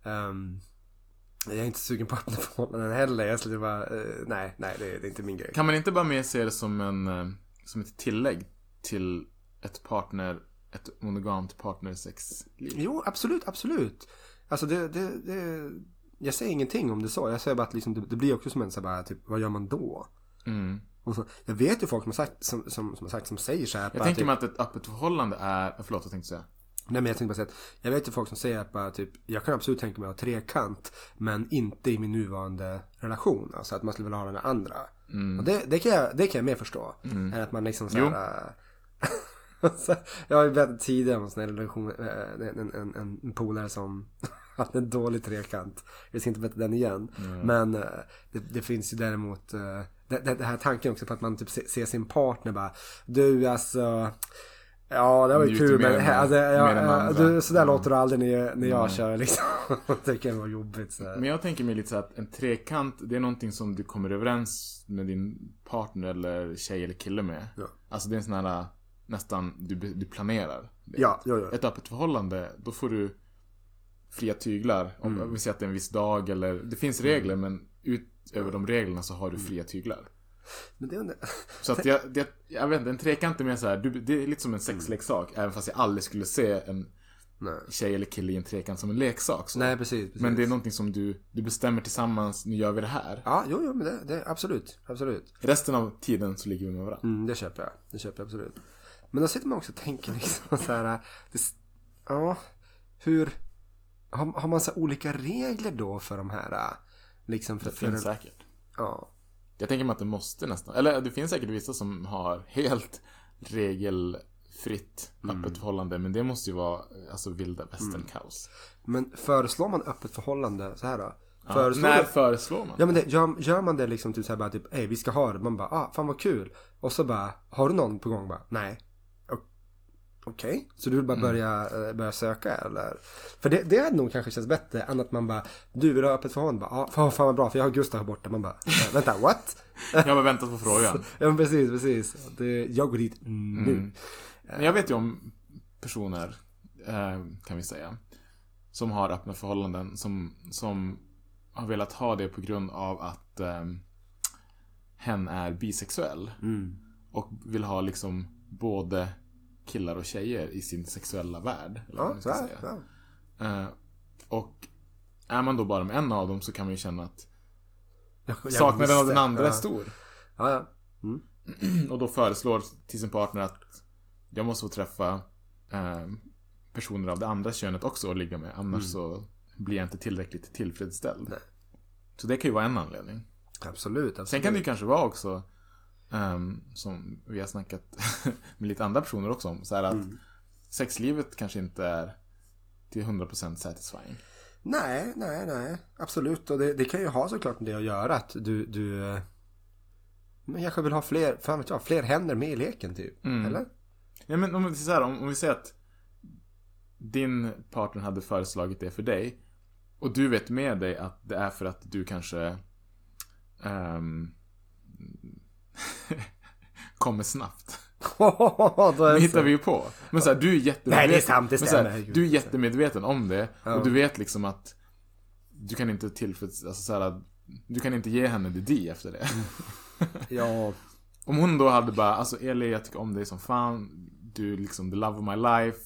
Ehm, jag är inte sugen på öppna förhållanden heller. Jag skulle bara, eh, nej, nej, det, är- det är inte min grej. Kan man inte bara mer se det som en, eh, som ett tillägg till ett partner, ett monogamt partnersexliv? Jo, absolut, absolut. Alltså det, det, det, jag säger ingenting om det så. Jag säger bara att liksom, det, det blir också som en så bara, typ, vad gör man då? Mm. Så, jag vet ju folk som har sagt, som, som, som, sagt, som säger så här. Jag bara, tänker typ, mig att ett öppet förhållande är, förlåt jag tänkte säga. Nej men jag tänkte bara säga att jag vet ju folk som säger att bara typ Jag kan absolut tänka mig att ha trekant Men inte i min nuvarande relation Alltså att man skulle vilja ha den andra Och det, det, kan jag, det kan jag mer förstå Än att man liksom såhär så, Jag har ju berättat tidigare om en relation En, en, en, en, en polare som hade en dålig trekant Jag ska inte berätta den igen Men eh, det, det finns ju däremot eh, det, det, det här tanken också på att man typ se- ser sin partner bara Du alltså Ja, det var ju kul men än- alltså, du, sådär Ja. låter du aldrig när, när jag kör liksom. Tycker jag var jobbigt så. Men jag tänker mig lite så att en trekant, det är någonting som du kommer överens med din partner eller tjej eller kille med. Ja. Alltså det är en sån här, nästan, du, du planerar. det. Ja, ja, ja. Ett öppet förhållande, då får du fria tyglar. Om Mm. vi säger att det är en viss dag eller, det finns regler men utöver de reglerna så har du fria tyglar. Men det, är- Så att jag, det, jag vet inte, en trekant är mer så här, du, det är lite som en sexleksak. Även fast jag aldrig skulle se en nej. tjej eller kille i en trekant som en leksak. Så. nej, precis. precis. Men det är någonting som du, du bestämmer tillsammans, nu gör vi det här. Ja, jo, jo, men det, det absolut. Absolut. Resten av tiden så ligger vi med varandra. Mm, det köper jag. Det köper jag absolut. Men då sitter man också och tänker liksom så här. Det, ja, hur... Har, har man så här olika regler då för de här? Liksom för, Det för, finns säkert. Ja. Jag tänker mig att det måste nästan. Eller det finns säkert vissa som har helt regelfritt öppet förhållande. Men det måste ju vara alltså vilda västern-kaos. Men föreslår man öppet förhållande så här då? Ja, Föreslår när du- föreslår man? Ja men det, gör, gör man det liksom typ såhär bara typ, hej vi ska ha det. Man bara, ah fan vad kul. Och så bara, har du någon på gång? Bara, nej. Okej, så du vill bara börja, eh, börja söka eller? För det, det hade nog kanske känts bättre än att man bara, du vill ha öppet förhållande? Bara, ah, fan, fan vad bra för jag har Gustav här borta. Man bara, äh, vänta what? Jag har väntat på frågan. ja men precis, precis. Det, jag går dit nu. Mm. Men jag vet ju om personer, eh, kan vi säga, som har öppna förhållanden som, som har velat ha det på grund av att eh, hen är bisexuell. Mm. Och vill ha liksom både killar och tjejer i sin sexuella värld. Ja, säga. ja. Eh, och är man då bara med en av dem så kan man ju känna att saknaden av den andra ja. är stor. Ja, ja. Och då föreslår till sin partner att jag måste få träffa eh, personer av det andra könet också och ligga med. Annars så blir jag inte tillräckligt tillfredsställd. Mm. Nej. Så det kan ju vara en anledning. Absolut, absolut. Sen kan det ju kanske vara också, ehm, som vi har snackat med lite andra personer också om, så att Mm. sexlivet kanske inte är till 100% satisfying. Nej, nej, nej. Absolut. Och det, det kan ju ha såklart med det att göra att du, du... eh, Man kanske vill ha fler, fan vet jag, fler händer med i leken typ. Mm. Eller? Ja, men om, vi- så här, om, om vi säger att din partner hade föreslagit det för dig och du vet med dig att det är för att du kanske ehm, kommer snabbt. Det hittar vi ju på. Men så här, du är jättemedveten. Nej, det är sant, det så här, stämmer. Du är jättemedveten om det. Ja. Och du vet liksom att du kan inte tillfreds... Alltså så här, du kan inte ge henne det di efter det. Ja, Om hon då hade bara, alltså Eli jag tycker om dig som fan. Du är liksom the love of my life.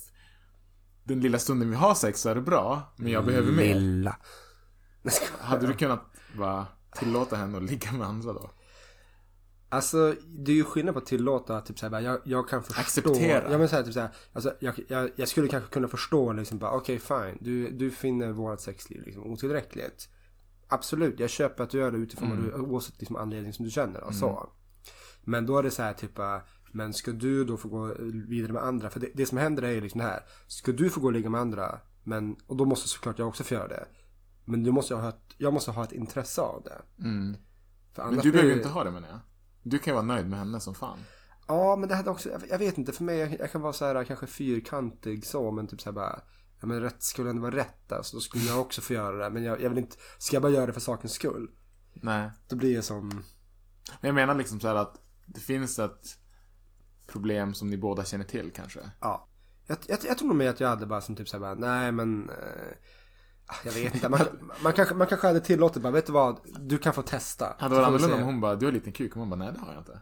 Den lilla stunden vi har sex så är det bra. Men jag behöver mer. lilla. Hade du kunnat bara tillåta henne att ligga med andra då? Alltså, det är ju skillnad på att tillåta, typ såhär, jag, jag kan förstå. Acceptera. Ja men såhär, typ såhär, alltså, jag, jag, jag skulle kanske kunna förstå liksom bara, okej fine, du, du finner vårt sexliv liksom otillräckligt. Absolut, jag köper att du gör det utifrån vad du, oavsett liksom anledning som du känner och så. Men då är det så här typ, men ska du då få gå vidare med andra? För det, det som händer är ju liksom det här. Ska du få gå och ligga med andra, men, och då måste såklart jag också få göra det. Men du måste ha ett, jag måste ha ett intresse av det. Mm. Men du behöver ju inte ha det menar jag. Du kan ju vara nöjd med henne som fan. Ja, men det hade också, jag- vet inte, för mig, jag, jag kan vara så här kanske fyrkantig så, men typ så här bara, ja men rätt skulle ändå vara rätt alltså, då skulle jag också få göra det, men jag, jag vill inte, ska jag bara göra det för sakens skull? Nej. Då blir det som, Men jag menar liksom så här att det finns ett problem som ni båda känner till kanske. ja. Jag, jag, jag tror nog mer att jag hade bara som typ så här bara, nej men, eh, jag vet inte, man, man, kanske, man kanske hade tillåtit bara, vet du vad, du kan få testa. Hade Så varit annorlunda om hon bara, du har en liten kuk. Och man bara, nej det har jag inte.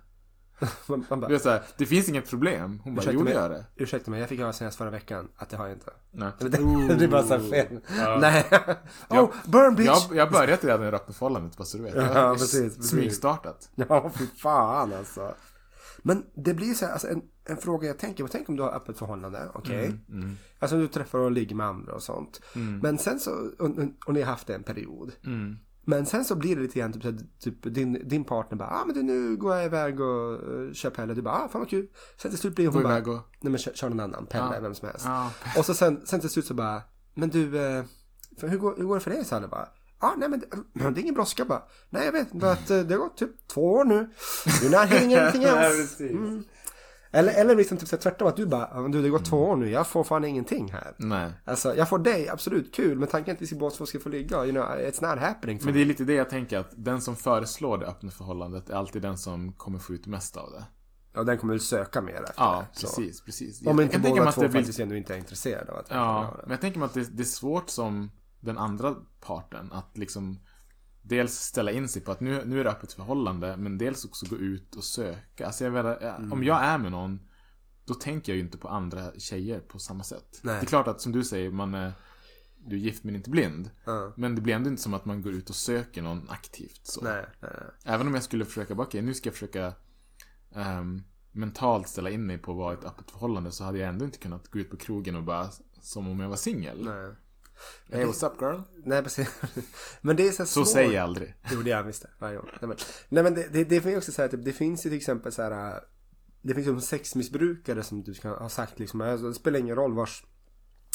Man, bara, vet såhär, det finns inget problem. Hon bara, jo det gör det. ursäkta mig, jag fick höra senast förra veckan att det har jag inte. Nej. Det, det är bara så här fel. Ja. Nej. oh, burn bitch! Jag, jag börjat redan i rapportförhållandet, bara så du vet. Jag Ja, precis. smygstartat. Ja, fy fan alltså. Men det blir så här, alltså en, en fråga jag tänker på. Tänk om du har öppet förhållande, okej? Mm, Alltså du träffar och ligger med andra och sånt. Men sen så, och, och ni har haft det en period. Mm. Men sen så blir det lite grann typ, typ din, din partner bara, ah men du, nu går jag iväg och uh, kör Pelle. Du bara, ah fan vad kul. Sen till slut blir hon bara, och... nej men kör, kör någon annan, Pelle, Ja. vem som helst. Ja. Och så sen, sen till slut så bara, men du, eh, för hur, går, hur går det för dig? Så bara, ah, nej men det, det är ingen brådska bara. Nej jag vet bara att eh, det har gått typ två år nu. Du är hitting anything else. Mm. Eller, eller liksom typ så tvärtom att du bara, "Ja, men du det har gått två år nu, jag får fan ingenting här. Nej. Alltså jag får dig, absolut kul, men tanken är att vi ska båda två ska få ligga, you know, it's not happening. Men me. det är lite det jag tänker att den som föreslår det öppna förhållandet är alltid den som kommer få ut mest av det. Ja, den kommer väl söka mer efter Ja, det, precis, precis. Om Jag inte tänka båda mig att två det blir- faktiskt ändå inte är intresserade av att Ja, men jag tänker mig att det, det är svårt som den andra parten att liksom dels ställa in sig på att nu, nu är det öppet förhållande men dels också gå ut och söka. Alltså jag vet, jag- Mm. om jag är med någon då tänker jag ju inte på andra tjejer på samma sätt. Nej. Det är klart att som du säger, man är du är gift men inte blind. Ja. Men det blir ändå inte som att man går ut och söker någon aktivt. Så. Nej, nej. Även om jag skulle försöka, bara, okej nu ska jag försöka ehm, mentalt ställa in mig på att vara ett öppet förhållande så hade jag ändå inte kunnat gå ut på krogen och bara som om jag var singel. Nej. Hey what's up girl? Nej, precis. Men det är så, här Så svårt. säger jag aldrig. Jo, det gör jag visst det. Varje gång. Nej, men, nej, men det, det, det finns också så här, typ, det finns ju till exempel så här, äh, det finns ju sexmissbrukare som du ska ha sagt liksom, alltså, det spelar ingen roll vars,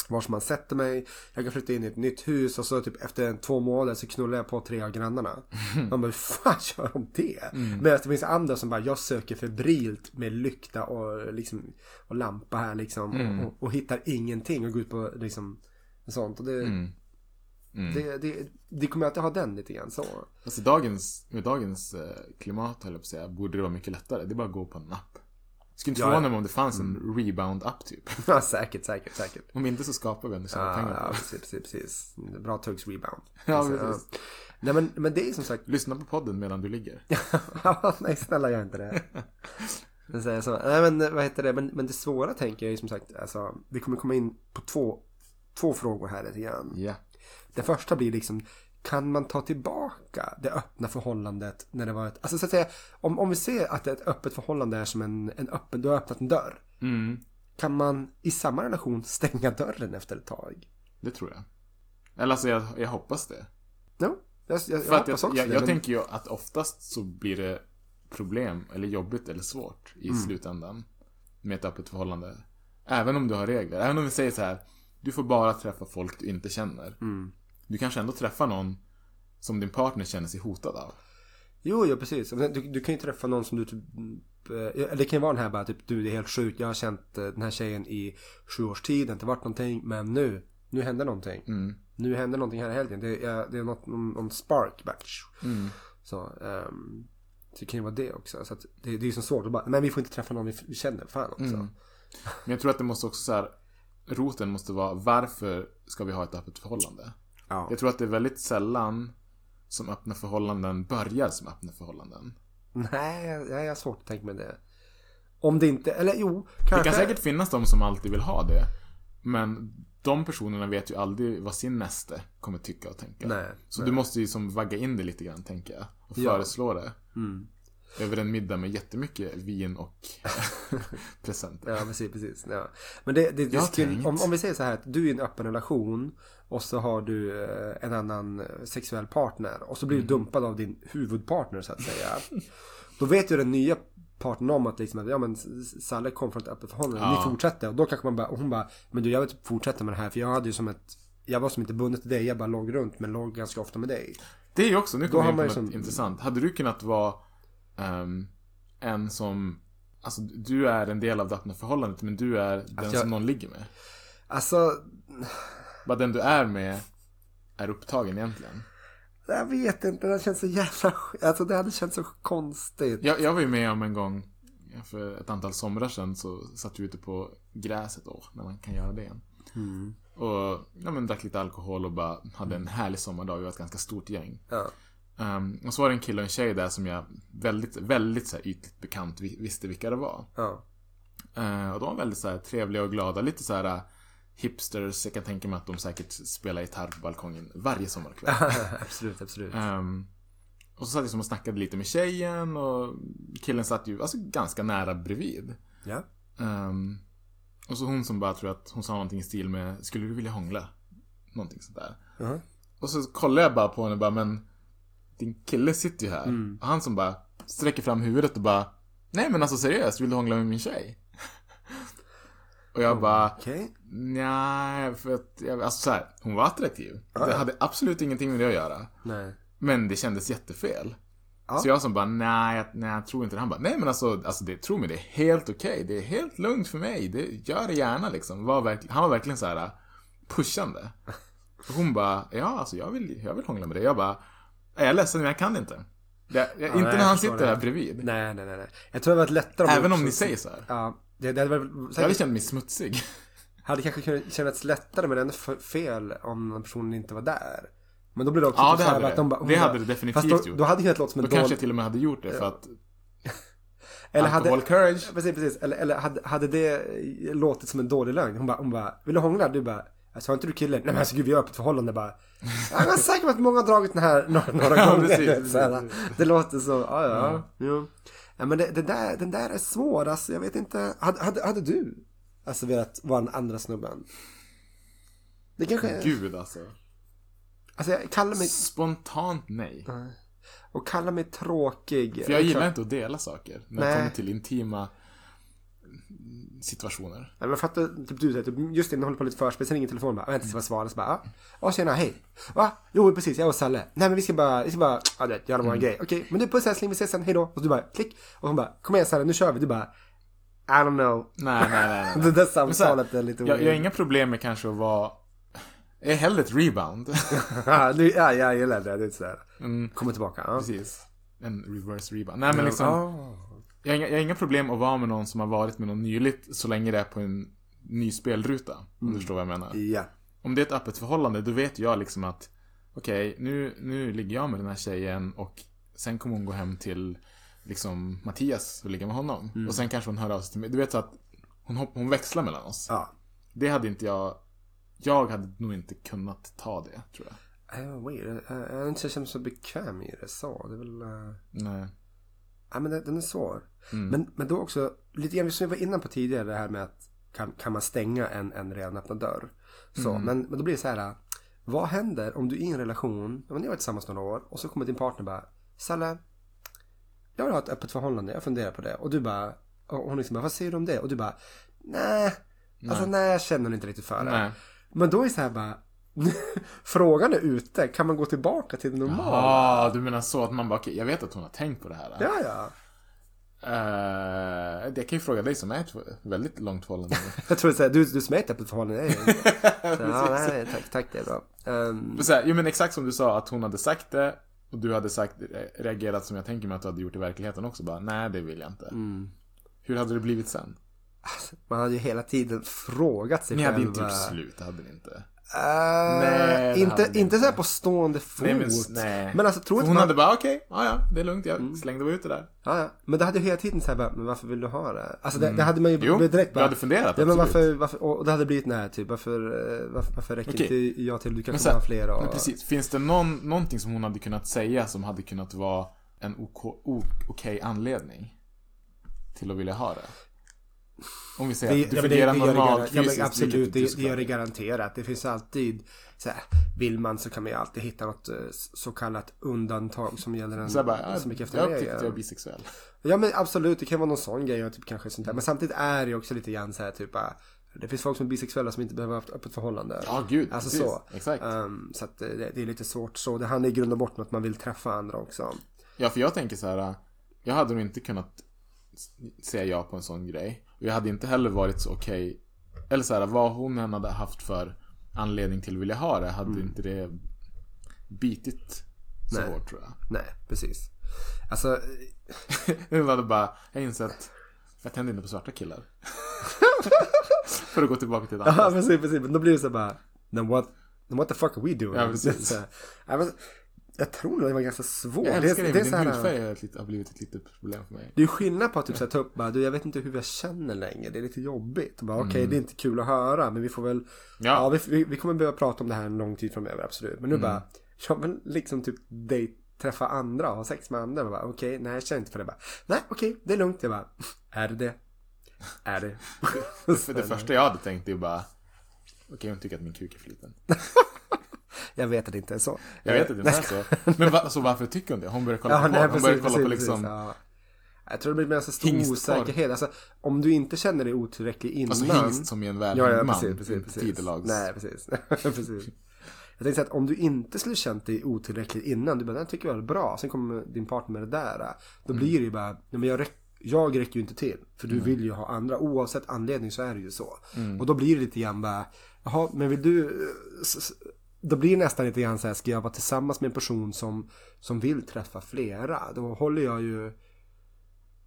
vars man sätter mig. Jag kan flytta in i ett nytt hus och så typ efter en, två månader så knullar jag på tre av grannarna. Man bara, hur fan gör de det? Medan det finns andra som bara, jag söker febrilt med lykta och liksom, och lampa här liksom. Och, och, och hittar ingenting och går ut på liksom, sånt. Och det, Mm. Mm. det, det, det kommer alltid ha den lite grann så. Alltså dagens, med dagens eh, klimat höll jag på att säga, borde det vara mycket lättare. Det är bara att gå på en app. Skulle inte Ja, förvåna ja. mig om det fanns en rebound-app typ. Ja, säkert, säkert, säkert. Om inte så skapar vi ändå tjäna Ja, pengar ja, på det. precis, precis, precis. Bra tuggs rebound. Ja, Alltså, precis. Nej, men, men det är som sagt... Lyssna på podden medan du ligger. Ja, Nej, snälla gör inte det. Men, så, så, nej, men vad heter det? Men, men det svåra tänker jag är som sagt, alltså, vi kommer komma in på två, två frågor här lite grann. Ja. Den första blir liksom, kan man ta tillbaka det öppna förhållandet när det var ett, alltså så att säga, om, om vi ser att ett öppet förhållande är som en, en öppen, du har öppnat en dörr. Mm, Kan man i samma relation stänga dörren efter ett tag? det tror jag. Eller alltså jag, jag hoppas det. Ja, jag, jag, jag, hoppas också jag, det. jag men- tänker ju att oftast så blir det problem, eller jobbigt eller svårt i Mm. slutändan. Med ett öppet förhållande. Även om du har regler. Även om vi säger så här. Du får bara träffa folk du inte känner. Mm. Du kanske ändå träffar någon som din partner känner sig hotad av. Jo, ja precis. Du, du kan ju träffa någon som du typ... eh, Eller det kan ju vara den här bara typ, du det är helt sjukt. Jag har känt eh, den här tjejen i sju års tid. Det har inte varit någonting. Men nu, nu händer någonting. Nu händer någonting här i helgen. Det är, det är något, någon, någon spark. Bara, Så, ehm, så det kan ju vara det också. Så det, det är ju så svårt att bara, men vi får inte träffa någon vi, vi känner. Fan också. Men jag tror att det måste också så här, roten måste vara varför ska vi ha ett öppet förhållande? Ja. Jag tror att det är väldigt sällan som öppna förhållanden börjar som öppna förhållanden. Nej, jag, jag har svårt att tänka mig det. Om det inte, eller jo, Det kanske. kan säkert finnas de som alltid vill ha det. Men de personerna vet ju aldrig vad sin näste kommer tycka och tänka. Nej, så nej. du måste ju som vagga in det lite grann, tänker jag. Och Ja. Mm. föreslå det. Över en middag med jättemycket vin och presenter. Ja, precis. precis ja. Men det, det, det skulle, om, om vi säger så här att du är i en öppen relation och så har du eh, en annan eh, sexuell partner och så blir du dumpad av din huvudpartner så att säga. Då vet ju den nya partnern om att liksom att, ja men Salle kom från ett öppet förhållande, Ja. ni fortsätter och då kanske man bara, och hon bara, men du jag vill typ fortsätta med det här för jag hade ju som ett jag var som inte bundet till dig, jag bara låg runt men låg ganska ofta med dig. Det är ju också, nu kommer jag in på något som- intressant. Hade du kunnat vara ehm, en som, alltså du är en del av det öppna förhållandet men du är den jag- som någon ligger med. Alltså, Bara den du är med är upptagen egentligen. jag vet inte, det känns så jävla, alltså det hade känts så konstigt. Jag, jag var ju med om en gång för ett antal somrar sedan så satt vi ute på gräset då, när man kan göra det igen. Och ja, men, drack lite alkohol och bara hade en härlig sommardag. Vi var ett ganska stort gäng. Ja. Ehm, och så var det en kille och en tjej där som jag väldigt, väldigt så här, ytligt bekant vi- visste vilka det var. Ja. Eh, och de var väldigt så här, trevliga och glada. Lite så här eh, hipsters. Jag kan tänka mig att de säkert spelar gitarr på balkongen varje sommarkväll. absolut, absolut. Ehm, och så satt jag som och snackade lite med tjejen och killen satt ju alltså, ganska nära bredvid. Ja. Ehm, och så hon som bara tror att hon sa någonting i stil med Skulle du vilja hångla? Någonting sånt där. Mhm. Och så kollar jag bara på henne och bara men Din kille sitter ju här. Mm. Och han som bara sträcker fram huvudet och bara Nej men alltså seriöst, vill du hångla med min tjej? och jag bara Okej. Nej, för att jag, alltså så här, hon var attraktiv. Det hade absolut ingenting med det att göra. Nej. Men det kändes jättefel. Ja. Så jag som bara, nej, jag- nej, jag tror inte det. Han bara, nej men alltså, alltså det, tro mig, det är helt okej. Det är helt lugnt för mig. Det, gör det gärna liksom. Var verkl- han var verkligen så här pushande. Och hon bara, ja alltså jag vill, jag vill hångla med dig. Jag bara, jag är ledsen men jag kan inte. Jag, jag, inte nej, när han sitter det. här bredvid. Nej, nej, nej. Jag tror det hade varit lättare om Även om ni säger så här. Ja. Det, det hade väl Jag hade säkert, känt mig smutsig. hade kanske kunnat kännas lättare men ändå fel om personen inte var där. Men då blir det också Ja, typ det hade att det. de bara- Det hade det definitivt fast då, gjort. Då hade det låta som Då en kanske dålig... jag till och med hade gjort det för att Eller hade, courage. precis, precis. Eller, eller hade, hade det låtit som en dålig lögn? Hon bara, hon bara vill du hångla? Du bara, alltså har inte du kille? Nej men alltså gud vi har öppet förhållande bara. Jag är säker på att många har dragit den här några, några Ja, gånger. precis, så här, det låter så, ja ja. Jo. Ja men det, det där, den där är svår alltså, jag vet inte. Hade, hade, hade du alltså velat vara den andra snubben? Det kanske, Gud alltså. alltså jag kallar mig, Spontant nej. och kallar mig tråkig. För jag gillar inte att dela saker när det Nej. kommer till intima situationer. Nej, men jag fattar, typ du säger, typ, just det, jag håller på lite förspel, sen ringer telefonen bara, vänta tills jag svarar, så bara, ja, ja tjena, hej. Va? Jo, precis, jag och Salle. Nej men vi ska bara, vi ska bara, ja du vet, göra våran grej. Okej, men du puss älskling, vi ses sen, hej då. Och du bara, klick. Och hon bara, kom igen Salle, nu kör vi. Du bara, I don't know. Nej, nej, nej. nej. Det där så här, samtalet är lite jag, jag har inga problem med kanske att vara... Jag är hellre ett rebound. ja, ja, jag gillar det, det är sådär. Mm, Kommer tillbaka, ja. precis. En reverse rebound. Nej men liksom, Ja. Jag, har inga, jag har inga problem att vara med någon som har varit med någon nyligt så länge det är på en ny spelruta. Om du förstår vad jag menar. Ja. Om det är ett öppet förhållande då vet jag liksom att okej, nu, nu ligger jag med den här tjejen och sen kommer hon gå hem till liksom Mattias och ligga med honom. Och sen kanske hon hör av sig till mig. Du vet så att hon, hon växlar mellan oss. Ja. Det hade inte jag, jag hade nog inte kunnat ta det tror jag. Weird. Uh, jag har inte känt mig så bekväm i det så. Det är väl... Uh... Nej. Ja men den, den är svår. Mm. Men, men då också, lite grann som vi var inne på tidigare det här med att kan, kan man stänga en, en redan öppnad dörr? Så, Mm. men, men då blir det så här. Vad händer om du är i en relation, ja, men ni har varit tillsammans några år och så kommer din partner bara Salle, jag vill ha ett öppet förhållande, jag funderar på det. Och du bara, och hon liksom bara, vad säger du om det? Och du bara, nej, alltså nej jag känner inte riktigt för det. Nej. Men då är det så här bara, Frågan är ute, kan man gå tillbaka till det normala? Ja, du menar så att man bara, jag vet att hon har tänkt på det här. Ja, ja. Eh, det kan ju fråga dig som är ett väldigt långt förhållande. Jag tror att du, du som är ett öppet förhållande. Ja, nej, tack, tack, det är bra. Men så här, jo men exakt som du sa, att hon hade sagt det och du hade sagt, reagerat som jag tänker mig att du hade gjort i verkligheten också. Bara, nej det vill jag inte. Mm. Hur hade det blivit sen? man hade ju hela tiden frågat sig Ni hade ju själva. typ slut, det hade ni inte. Eh, Nej, inte, inte inte. så här på stående fot. Nej, men, nej. Men alltså, inte hon man... hade bara, okej, ja ja, det är lugnt, jag Mm. slängde bara ut det där. Ja, ja. Men det hade ju hela tiden så här bara, men varför vill du ha det? Alltså det, det hade man ju Mm. Jo, direkt du hade funderat, Ja men varför, varför, och det hade blivit här typ, varför, eh, varför, varför räcker Okej. inte jag till? Du kan komma så här, fler och... men precis, finns det någon, någonting som hon hade kunnat säga som hade kunnat vara en OK, o- okej anledning till att vilja ha det? Om vi säger Det, att du det, fungerar det gör det normalt garan- ja, fysiskt, absolut, det, det gör det garanterat. Det finns alltid, så här, vill man så kan man ju alltid hitta något eh, så kallat undantag som gäller en Så jag bara, så mycket efter jag en upptäckte att jag är bisexuell. Ja men absolut, det kan vara någon sån grej typ kanske sånt där. Men samtidigt är det också lite grann så här typ ah, det finns folk som är bisexuella som inte behöver ha ett öppet förhållande. Ja, gud, Alltså precis. så. Exakt. Ehm, så att eh, det, det är lite svårt så. Det handlar i grund och botten om att man vill träffa andra också. Ja, för jag tänker så här. Jag hade nog inte kunnat säga ja på en sån grej. Och jag hade inte heller varit så okej. Eller så här, vad hon än hade haft för anledning till att vilja ha det, hade inte det bitit så Nej. hårt tror jag. Nej, precis. Alltså, Jag hade bara, jag insett att jag tänder inte på svarta killar. för att gå tillbaka till det ja andra. precis, precis. Men då blir det så bara, then what, then what the fuck are we doing? Ja, precis. Så ja, jag tror nog det var ganska svårt. Jag älskar det, det, är men din här, hudfärg är ett lit- har blivit ett litet problem för mig. Det är skillnad på att typ så här, ta upp bara, du jag vet inte hur jag känner längre, det är lite jobbigt. Bara, Okej, det är inte kul att höra, men vi får väl, Mm. Ja. ja, vi, vi, vi kommer behöva prata om det här en lång tid framöver, absolut. Men nu Mm. bara, jag vill liksom typ dejt, träffa andra och ha sex med andra. Bara, Okej, nej jag känner inte för det. Bara, nej okej, det är lugnt. Jag bara, är det det? Är det? För det första jag hade tänkt är bara, okej hon tycker att min kuk är för liten. jag vet att det inte är så. Jag vet att det inte är så. Men va, så varför tycker hon det? Hon börjar kolla Ja, på nej. Hon precis, börjar kolla precis, på liksom... precis, ja. Jag tror det blir så stor Hingstporr. osäkerhet. Alltså, om du inte känner dig otillräcklig innan. Alltså hingst som i en Ja, välhängd ja, man. precis, precis, precis. Tidelags. Nej, precis. precis. Jag tänkte så att om du inte skulle känt dig otillräckligt innan, du bara, den tycker jag är bra, sen kommer din partner med det där. Då blir det ju bara, nej men jag, räck, jag räcker ju inte till. För du vill ju ha andra, oavsett anledning så är det ju så. Och då blir det lite grann bara, jaha, men vill du, s- då blir det nästan lite grann så här, ska jag vara tillsammans med en person som, som vill träffa flera? Då håller jag ju,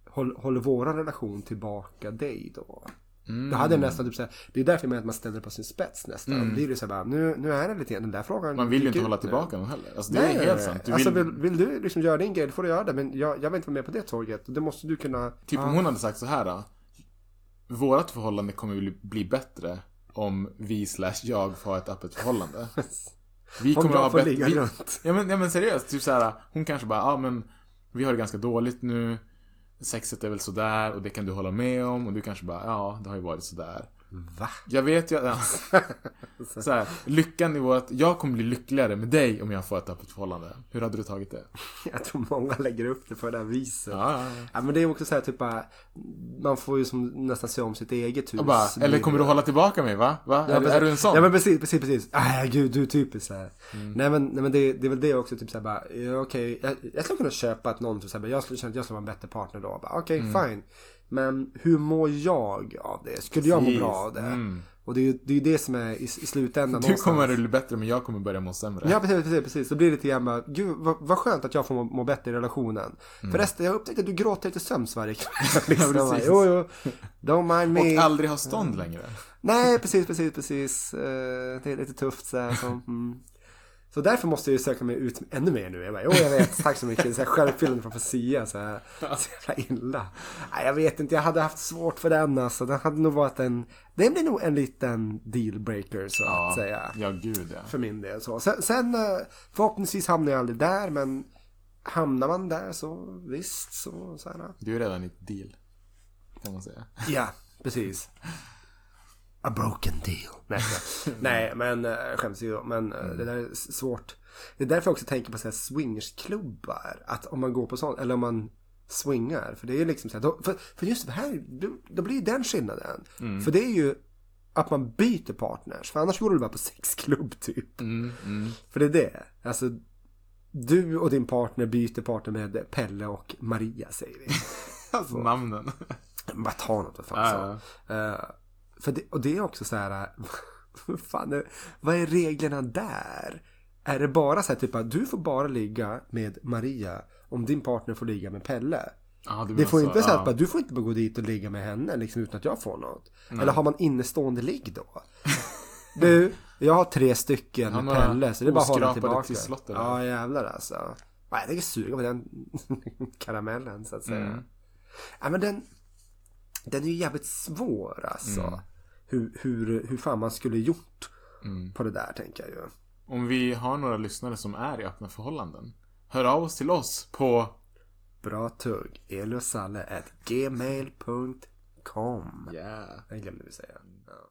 håll, håller våran relation tillbaka dig då? Då hade jag nästan typ såhär, det är därför jag menar att man ställer det på sin spets nästan. Då blir det såhär bara, nu, nu är det lite den där frågan. Man vill ju inte hålla tillbaka någon heller. Alltså det Nej, är helt sant. Du alltså vill, vill, du liksom göra din grej, då får du göra det. Men jag, jag vill inte vara med på det tåget. Det måste du kunna... Typ om hon hade sagt så här då. Vårat förhållande kommer bli, bli bättre om vi slash jag får ett öppet förhållande. Vi Om kommer jag ha bättre... ligga vi- runt. Ja men, ja men seriöst, typ så här. Hon kanske bara, ja men vi har det ganska dåligt nu. Sexet är väl sådär och det kan du hålla med om. Och du kanske bara, ja det har ju varit sådär. Va? Jag vet ju att... Ja. så här, lyckan i vårt... Jag kommer bli lyckligare med dig om jag får ett öppet förhållande. Hur hade du tagit det? Jag tror många lägger upp det på det här viset. Ja, ja, ja. Ja, men det är också så här typ bara, man får ju som nästan se om sitt eget hus. Bara, eller kommer du hålla tillbaka mig va? va? Ja, är, är du en sån? Ja men precis, precis, precis. Nej gud, du är typiskt så här. Mm. Nej men, nej, men det, det är väl det också, typ såhär bara, ja, okej, jag, jag skulle kunna köpa att någon typ såhär, bara, jag skulle känna att jag skulle vara en bättre partner då. Okej, Mm. fine. Men hur mår jag av det? Skulle jag må bra av det? Mm. Och det är ju det, är det som är i, i slutändan Du kommer att bli bättre men jag kommer börja må sämre. Ja precis, precis, precis. Så blir det lite grann bara, gud vad, vad skönt att jag får må, må bättre i relationen. Förresten, jag upptäckte att du gråter lite sömns varje kväll. liksom. Ja, precis. jo, jo. Don't mind me. Och aldrig ha stånd längre. Nej, precis, precis, precis. Eh, det är lite tufft så här. Så, mm. Så därför måste jag ju söka mig ut ännu mer nu. Jag bara, jo jag vet, tack så mycket. Så här självuppfyllande profetia. Så, här, så jävla illa. Nej, jag vet inte, jag hade haft svårt för den alltså. Den hade nog varit en, det blir nog en liten dealbreaker så att säga. ja gud ja. För min del så. Sen, sen eh, förhoppningsvis hamnar jag aldrig där men hamnar man där så visst så, så här. Du är redan i ett deal. Kan man säga. Ja, precis. A broken deal. Nej, nej. nej men äh, skäms ju. Men eh, det där är svårt. Det är därför jag också tänker på så här swingersklubbar. Att om man går på sånt, eller om man swingar. För det är ju liksom så här, då, för, för just det här, då, då blir ju den skillnaden. För det är ju att man byter partners. För annars går du bara på sexklubb typ. För det är det. Alltså, du och din partner byter partner med Pelle och Maria säger vi. Alltså namnen. Bara ta något vad fan Ja, så. För det, och det är också så här. vad fan vad är reglerna där? Är det bara så här typ att du får bara ligga med Maria om din partner får ligga med Pelle? Du Det menar får inte så ja. att du får inte gå dit och ligga med henne liksom, utan att jag får något. Eller har man innestående ligg då? Du, jag har tre stycken med Pelle så det är bara att hålla tillbaka. där. Ja jävlar alltså. Ja, jag tänker suga på den karamellen så att säga. Mm. Ja men den, den är ju jävligt svår alltså. Mm. Hur, hur, hur fan man skulle gjort Mm. på det där tänker jag ju. Om vi har några lyssnare som är i öppna förhållanden. Hör av oss till oss på Bra tugg. Gmail.com. Yeah. Det glömde vi säga. Ja.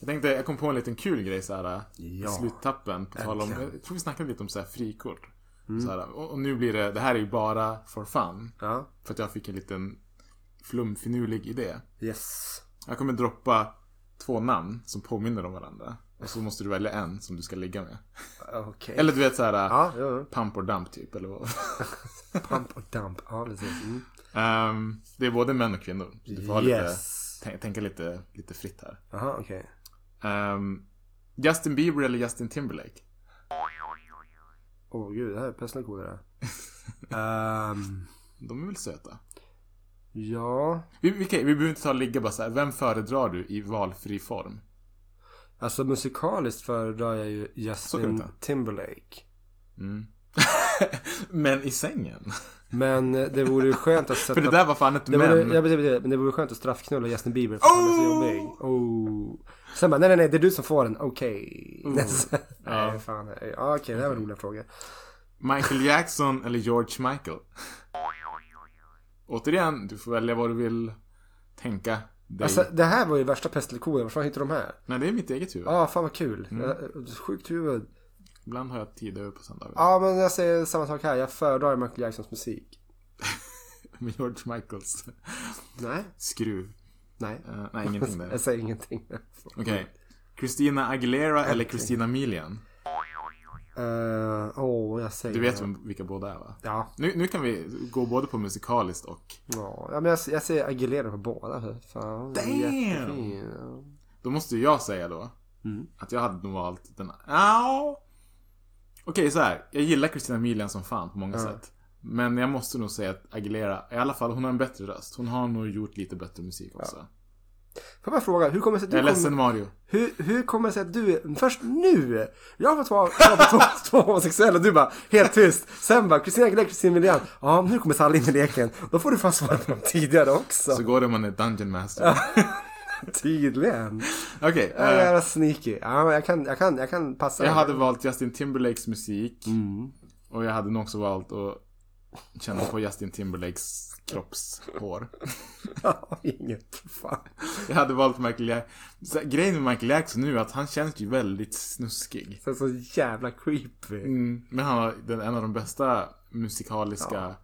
Jag tänkte, jag kom på en liten kul grej så här i Ja. sluttappen. På tal om, jag tror vi snackade lite om så här frikort. Så här, och, och nu blir det, det här är ju bara for fun. ja. För att jag fick en liten flumfinulig idé. Yes. Jag kommer droppa två namn som påminner om varandra. Och så måste du välja en som du ska ligga med. Okej. Eller du vet så här Ja, ja. pump or dump typ. Eller vad. Pump och dump. Ja, precis. Mm. Ehm, det är både män och kvinnor. Du får lite, Yes. tänk, tänka lite, lite fritt här. Jaha, okej. Ehm, Justin Bieber eller Justin Timberlake? Åh gud, det här är pest eller kolera. Ehm, De är väl söta? ja, Vi, vi, vi behöver inte ta och ligga bara så här. Vem föredrar du i valfri form? alltså musikaliskt föredrar jag ju Justin. Timberlake. Men i sängen? Men eh, det vore ju skönt att sätta... För det där var fan ett det vore, men. jag vet, jag vet, men det vore skönt att straffknulla Justin Bieber för att han är så jobbig. Oh. Sen bara, nej nej nej, det är du som får den. Okej. nej, fan. Ja, okej, det här var en rolig fråga. Michael Jackson eller George Michael? Återigen, du får välja vad du vill tänka dig. Alltså, det här var ju värsta pest eller kolera. Var fan hittade de här? Nej, det är mitt eget huvud. Ja, fan vad kul. Mm. Jag- Sjukt huvud. Ibland har jag tid över på söndagar. Ja, men jag säger samma sak här. Jag föredrar Michael Jacksons musik. Med George Michaels Nej, skruv. Nej. Eh, nej, ingenting där. Jag säger ingenting. Okej. Christina Aguilera eller Christina Milian? Eh, Åh, jag säger... Du vet vem, vilka båda är va? Ja. Nu, nu kan vi gå både på musikaliskt och... Ja, men jag, jag säger Aguilera på båda. för Fan, Damn! Då måste jag säga då Mm. att jag hade nog valt den... Ja. Okej, så här. Jag gillar Christina Milian som fan på många sätt. Men jag måste nog säga att Aguilera, i alla fall hon har en bättre röst. Hon har nog gjort lite bättre musik också. Får jag bara fråga, hur kommer det sig att du Jag är ledsen Mario. Hur, hur kommer det sig att du, först nu, jag har fått vara två, två homosexuella och du bara helt tyst. Sen bara, Kristina Aguilera, Kristina Milian. Ja, nu kommer Sally in i leken. Då får du fan svara på dem tidigare också. Så går det om man är Dungeon Master. Tydligen. Okej. Jag är eh, sneaky. Ja, jag kan, jag kan, jag kan passa. jag hade valt Justin Timberlakes musik. Mm. Och jag hade nog också valt att känna på Justin Timberlakes kroppshår. Ja, inget. Fan. Jag hade valt Michael Jackson. Grejen med Michael Jackson nu är att han känns ju väldigt snuskig. Så, så jävla creepy. Mm, men han den, en av de bästa musikaliska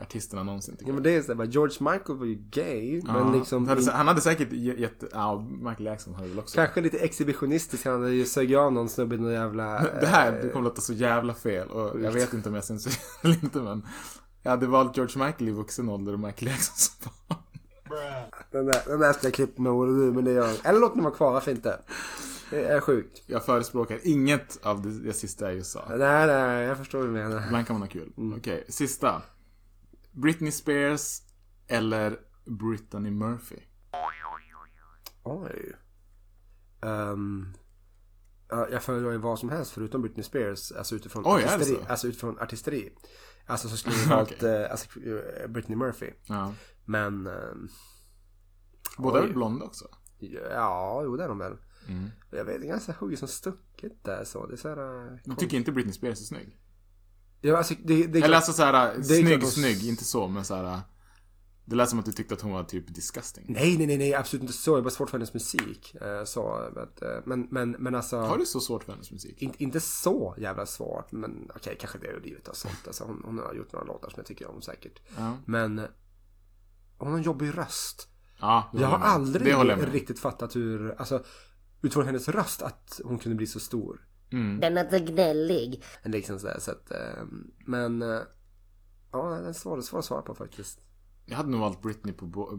artisterna någonsin tycker Ja, men det är så här, bara, George Michael var ju gay. Ja, Men liksom. han, hade, in- han hade säkert ge- jätte... Ja, Michael Jackson hade väl också. Kanske lite exhibitionistisk. Han hade ju sög av någon snubbe i någon jävla... Det här eh, det kommer låta så jävla fel och jag vet inte om jag censurerar eller inte men Jag hade valt George Michael i vuxen ålder och Michael Jackson som barn. Den där, den där ska jag klippa med både du, men det gör jag. Eller låt den vara kvar, varför inte? Det är sjukt. Jag förespråkar inget av det, det sista jag just sa. Nej, nej, jag förstår vad du menar. Ibland kan man ha kul. Mm. Okej, sista. Britney Spears eller Brittany Murphy? Oj. Um, ja, jag föredrar ju vad som helst förutom Britney Spears. Alltså utifrån Oj, artisteri. så? Alltså utifrån artisteri. Alltså så skulle jag valt Okej. eh, alltså, eh, Britney Murphy. Ja. Men... ehm, Båda är blonda också? ja, jo det är de väl. Mm. Jag vet, det är ganska hugget som stucket där så. Det är så här... Du tycker inte Britney Spears är snygg? Ja, alltså, det, det, Eller alltså såhär, Det snygg, hon- snygg, inte så men såhär Det lät som att du tyckte att hon var typ disgusting. Nej, nej, nej, nej, absolut inte så. Jag är bara svårt för hennes musik. eh, Så, eh, men, men, men alltså. Har du så svårt för hennes musik? In, inte så jävla svårt, men okej, kanske det är livet och sånt. Alltså, hon, hon har gjort några låtar som jag tycker om säkert. Ja. Men hon har en jobbig röst. Ja, det Jag har aldrig det jag riktigt fattat hur, alltså utifrån hennes röst att hon kunde bli så stor. Den är så gnällig. Liksom sådär, så att, eh, men eh, ja, den är svår, svår att svara på faktiskt. Jag hade nog valt Britney på bo-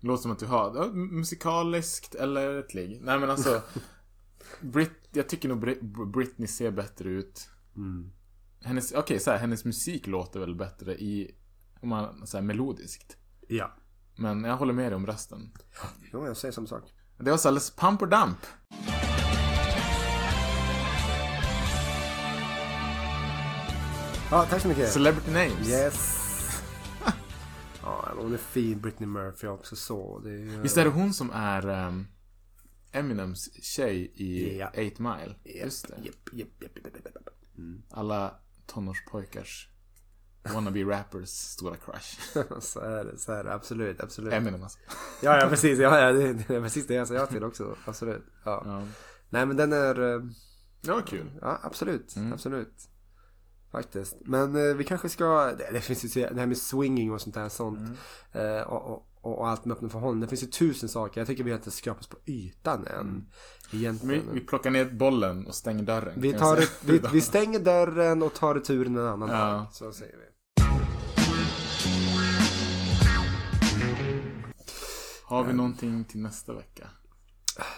Det låter som att du har musikaliskt eller ett ligg. Nej men alltså Brit, Jag tycker nog Brit, Britney ser bättre ut Hennes, okej så här, hennes musik låter väl bättre i Om man säger melodiskt Ja. Men jag håller med dig om rösten Jo, jag säger samma sak. Det var så alldeles pump or dump Ja, tack så mycket. Celebrity names Yes. ja, hon är fin, Britney Murphy också så. Det är, ju- Visst är det hon som är ehm, Eminems tjej i Ja. 8 Mile? Just det Japp, japp, japp, japp, japp, japp. Alla tonårspojkars wannabe rappers stora crush så är det, så är det. Absolut, absolut. Eminem alltså Ja, ja precis. Ja, ja, det, det är precis det jag säger till också. Absolut. Ja. ja. Nej, men den är... eh, Det var kul Ja, absolut. Absolut. Faktiskt. Men eh, vi kanske ska... Det, det finns ju det här med swinging och sånt där sånt. Eh, och, och, och, och allt med öppna förhållanden. Det finns ju tusen saker. Jag tycker vi har inte skrapat på ytan än. Vi, Egentligen. vi plockar ner bollen och stänger dörren. Vi, tar vi, vi stänger dörren och tar returen en annan Ja. dag. Så säger vi. Har vi någonting till nästa vecka?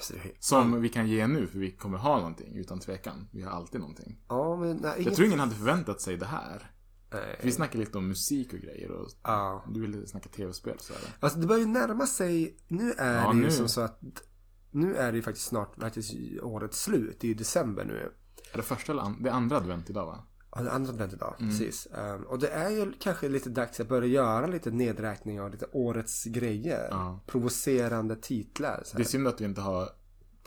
Så det är- Som vi kan ge nu, för vi kommer ha någonting utan tvekan. Vi har alltid någonting. Ja, men nej, inget... Jag tror ingen hade förväntat sig det här. Nej. Vi snackade lite om musik och grejer och Ja. du ville snacka tv-spel så är det. Alltså det börjar ju närma sig, nu är Ja, det ju nu. som så att nu är det ju faktiskt snart faktiskt årets slut. Det är ju december nu. Är det första eller an- det andra advent idag va? Ja, det är andra advent idag. Mm. Precis. Um, och det är ju kanske lite dags att börja göra lite nedräkning av lite årets grejer. Ja. Provocerande titlar. Så Det är här. synd att vi inte har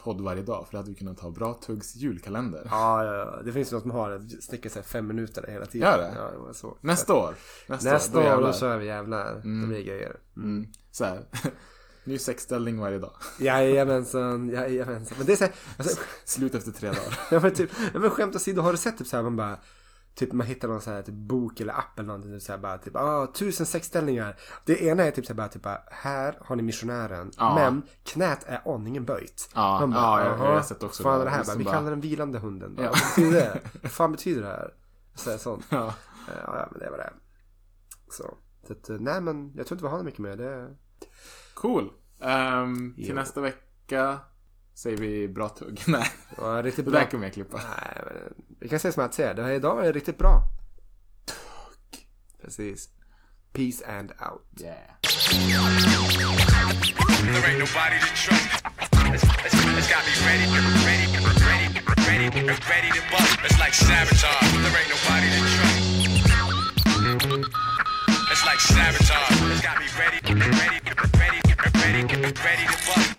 podd varje dag, för det hade vi kunnat ha bra Tuggs julkalender. Ja, ja, ja, det finns något som har snickar sig fem minuter hela tiden. Gör det? Ja, det var så. Nästa år. Nästa, Nästa år, jävlar. då kör vi jävlar. Det blir grejer. Mm. Så här. Ny sexställning varje dag. Jajamensan, jajamensan. Men det är så här, alltså, Slut efter tre dagar. Ja men typ, men skämt åsido, har du sett typ såhär man bara Typ man hittar någon så här typ bok eller app eller någonting typ så här bara typ ah, tusen sexställningar. Det ena är typ så här bara typ bara, här har ni missionären. Ja. Men knät är aningen böjt. Ja, Man ja, jag- jag har "Aha, sett också fan det. det här? Bara, vi bara- kallar den vilande hunden. Bara, Ja. Vad betyder det? Vad fan betyder det här? Så här, sånt. Ja. Eh, Ja, ja men det var det. Så. så att, eh, nej men jag tror inte vi har mycket mer. Det... Cool. Ehm, till Jo. nästa vecka Säger vi bra tugg? Nej. Ja, riktigt bra. Det där kommer jag klippa. Nej, men vi kan säga som att säger. Det här idag är riktigt bra. Tugg. Precis. Peace and out. Yeah. It's like sabotage. It's got me ready, ready, ready, ready, ready to bust.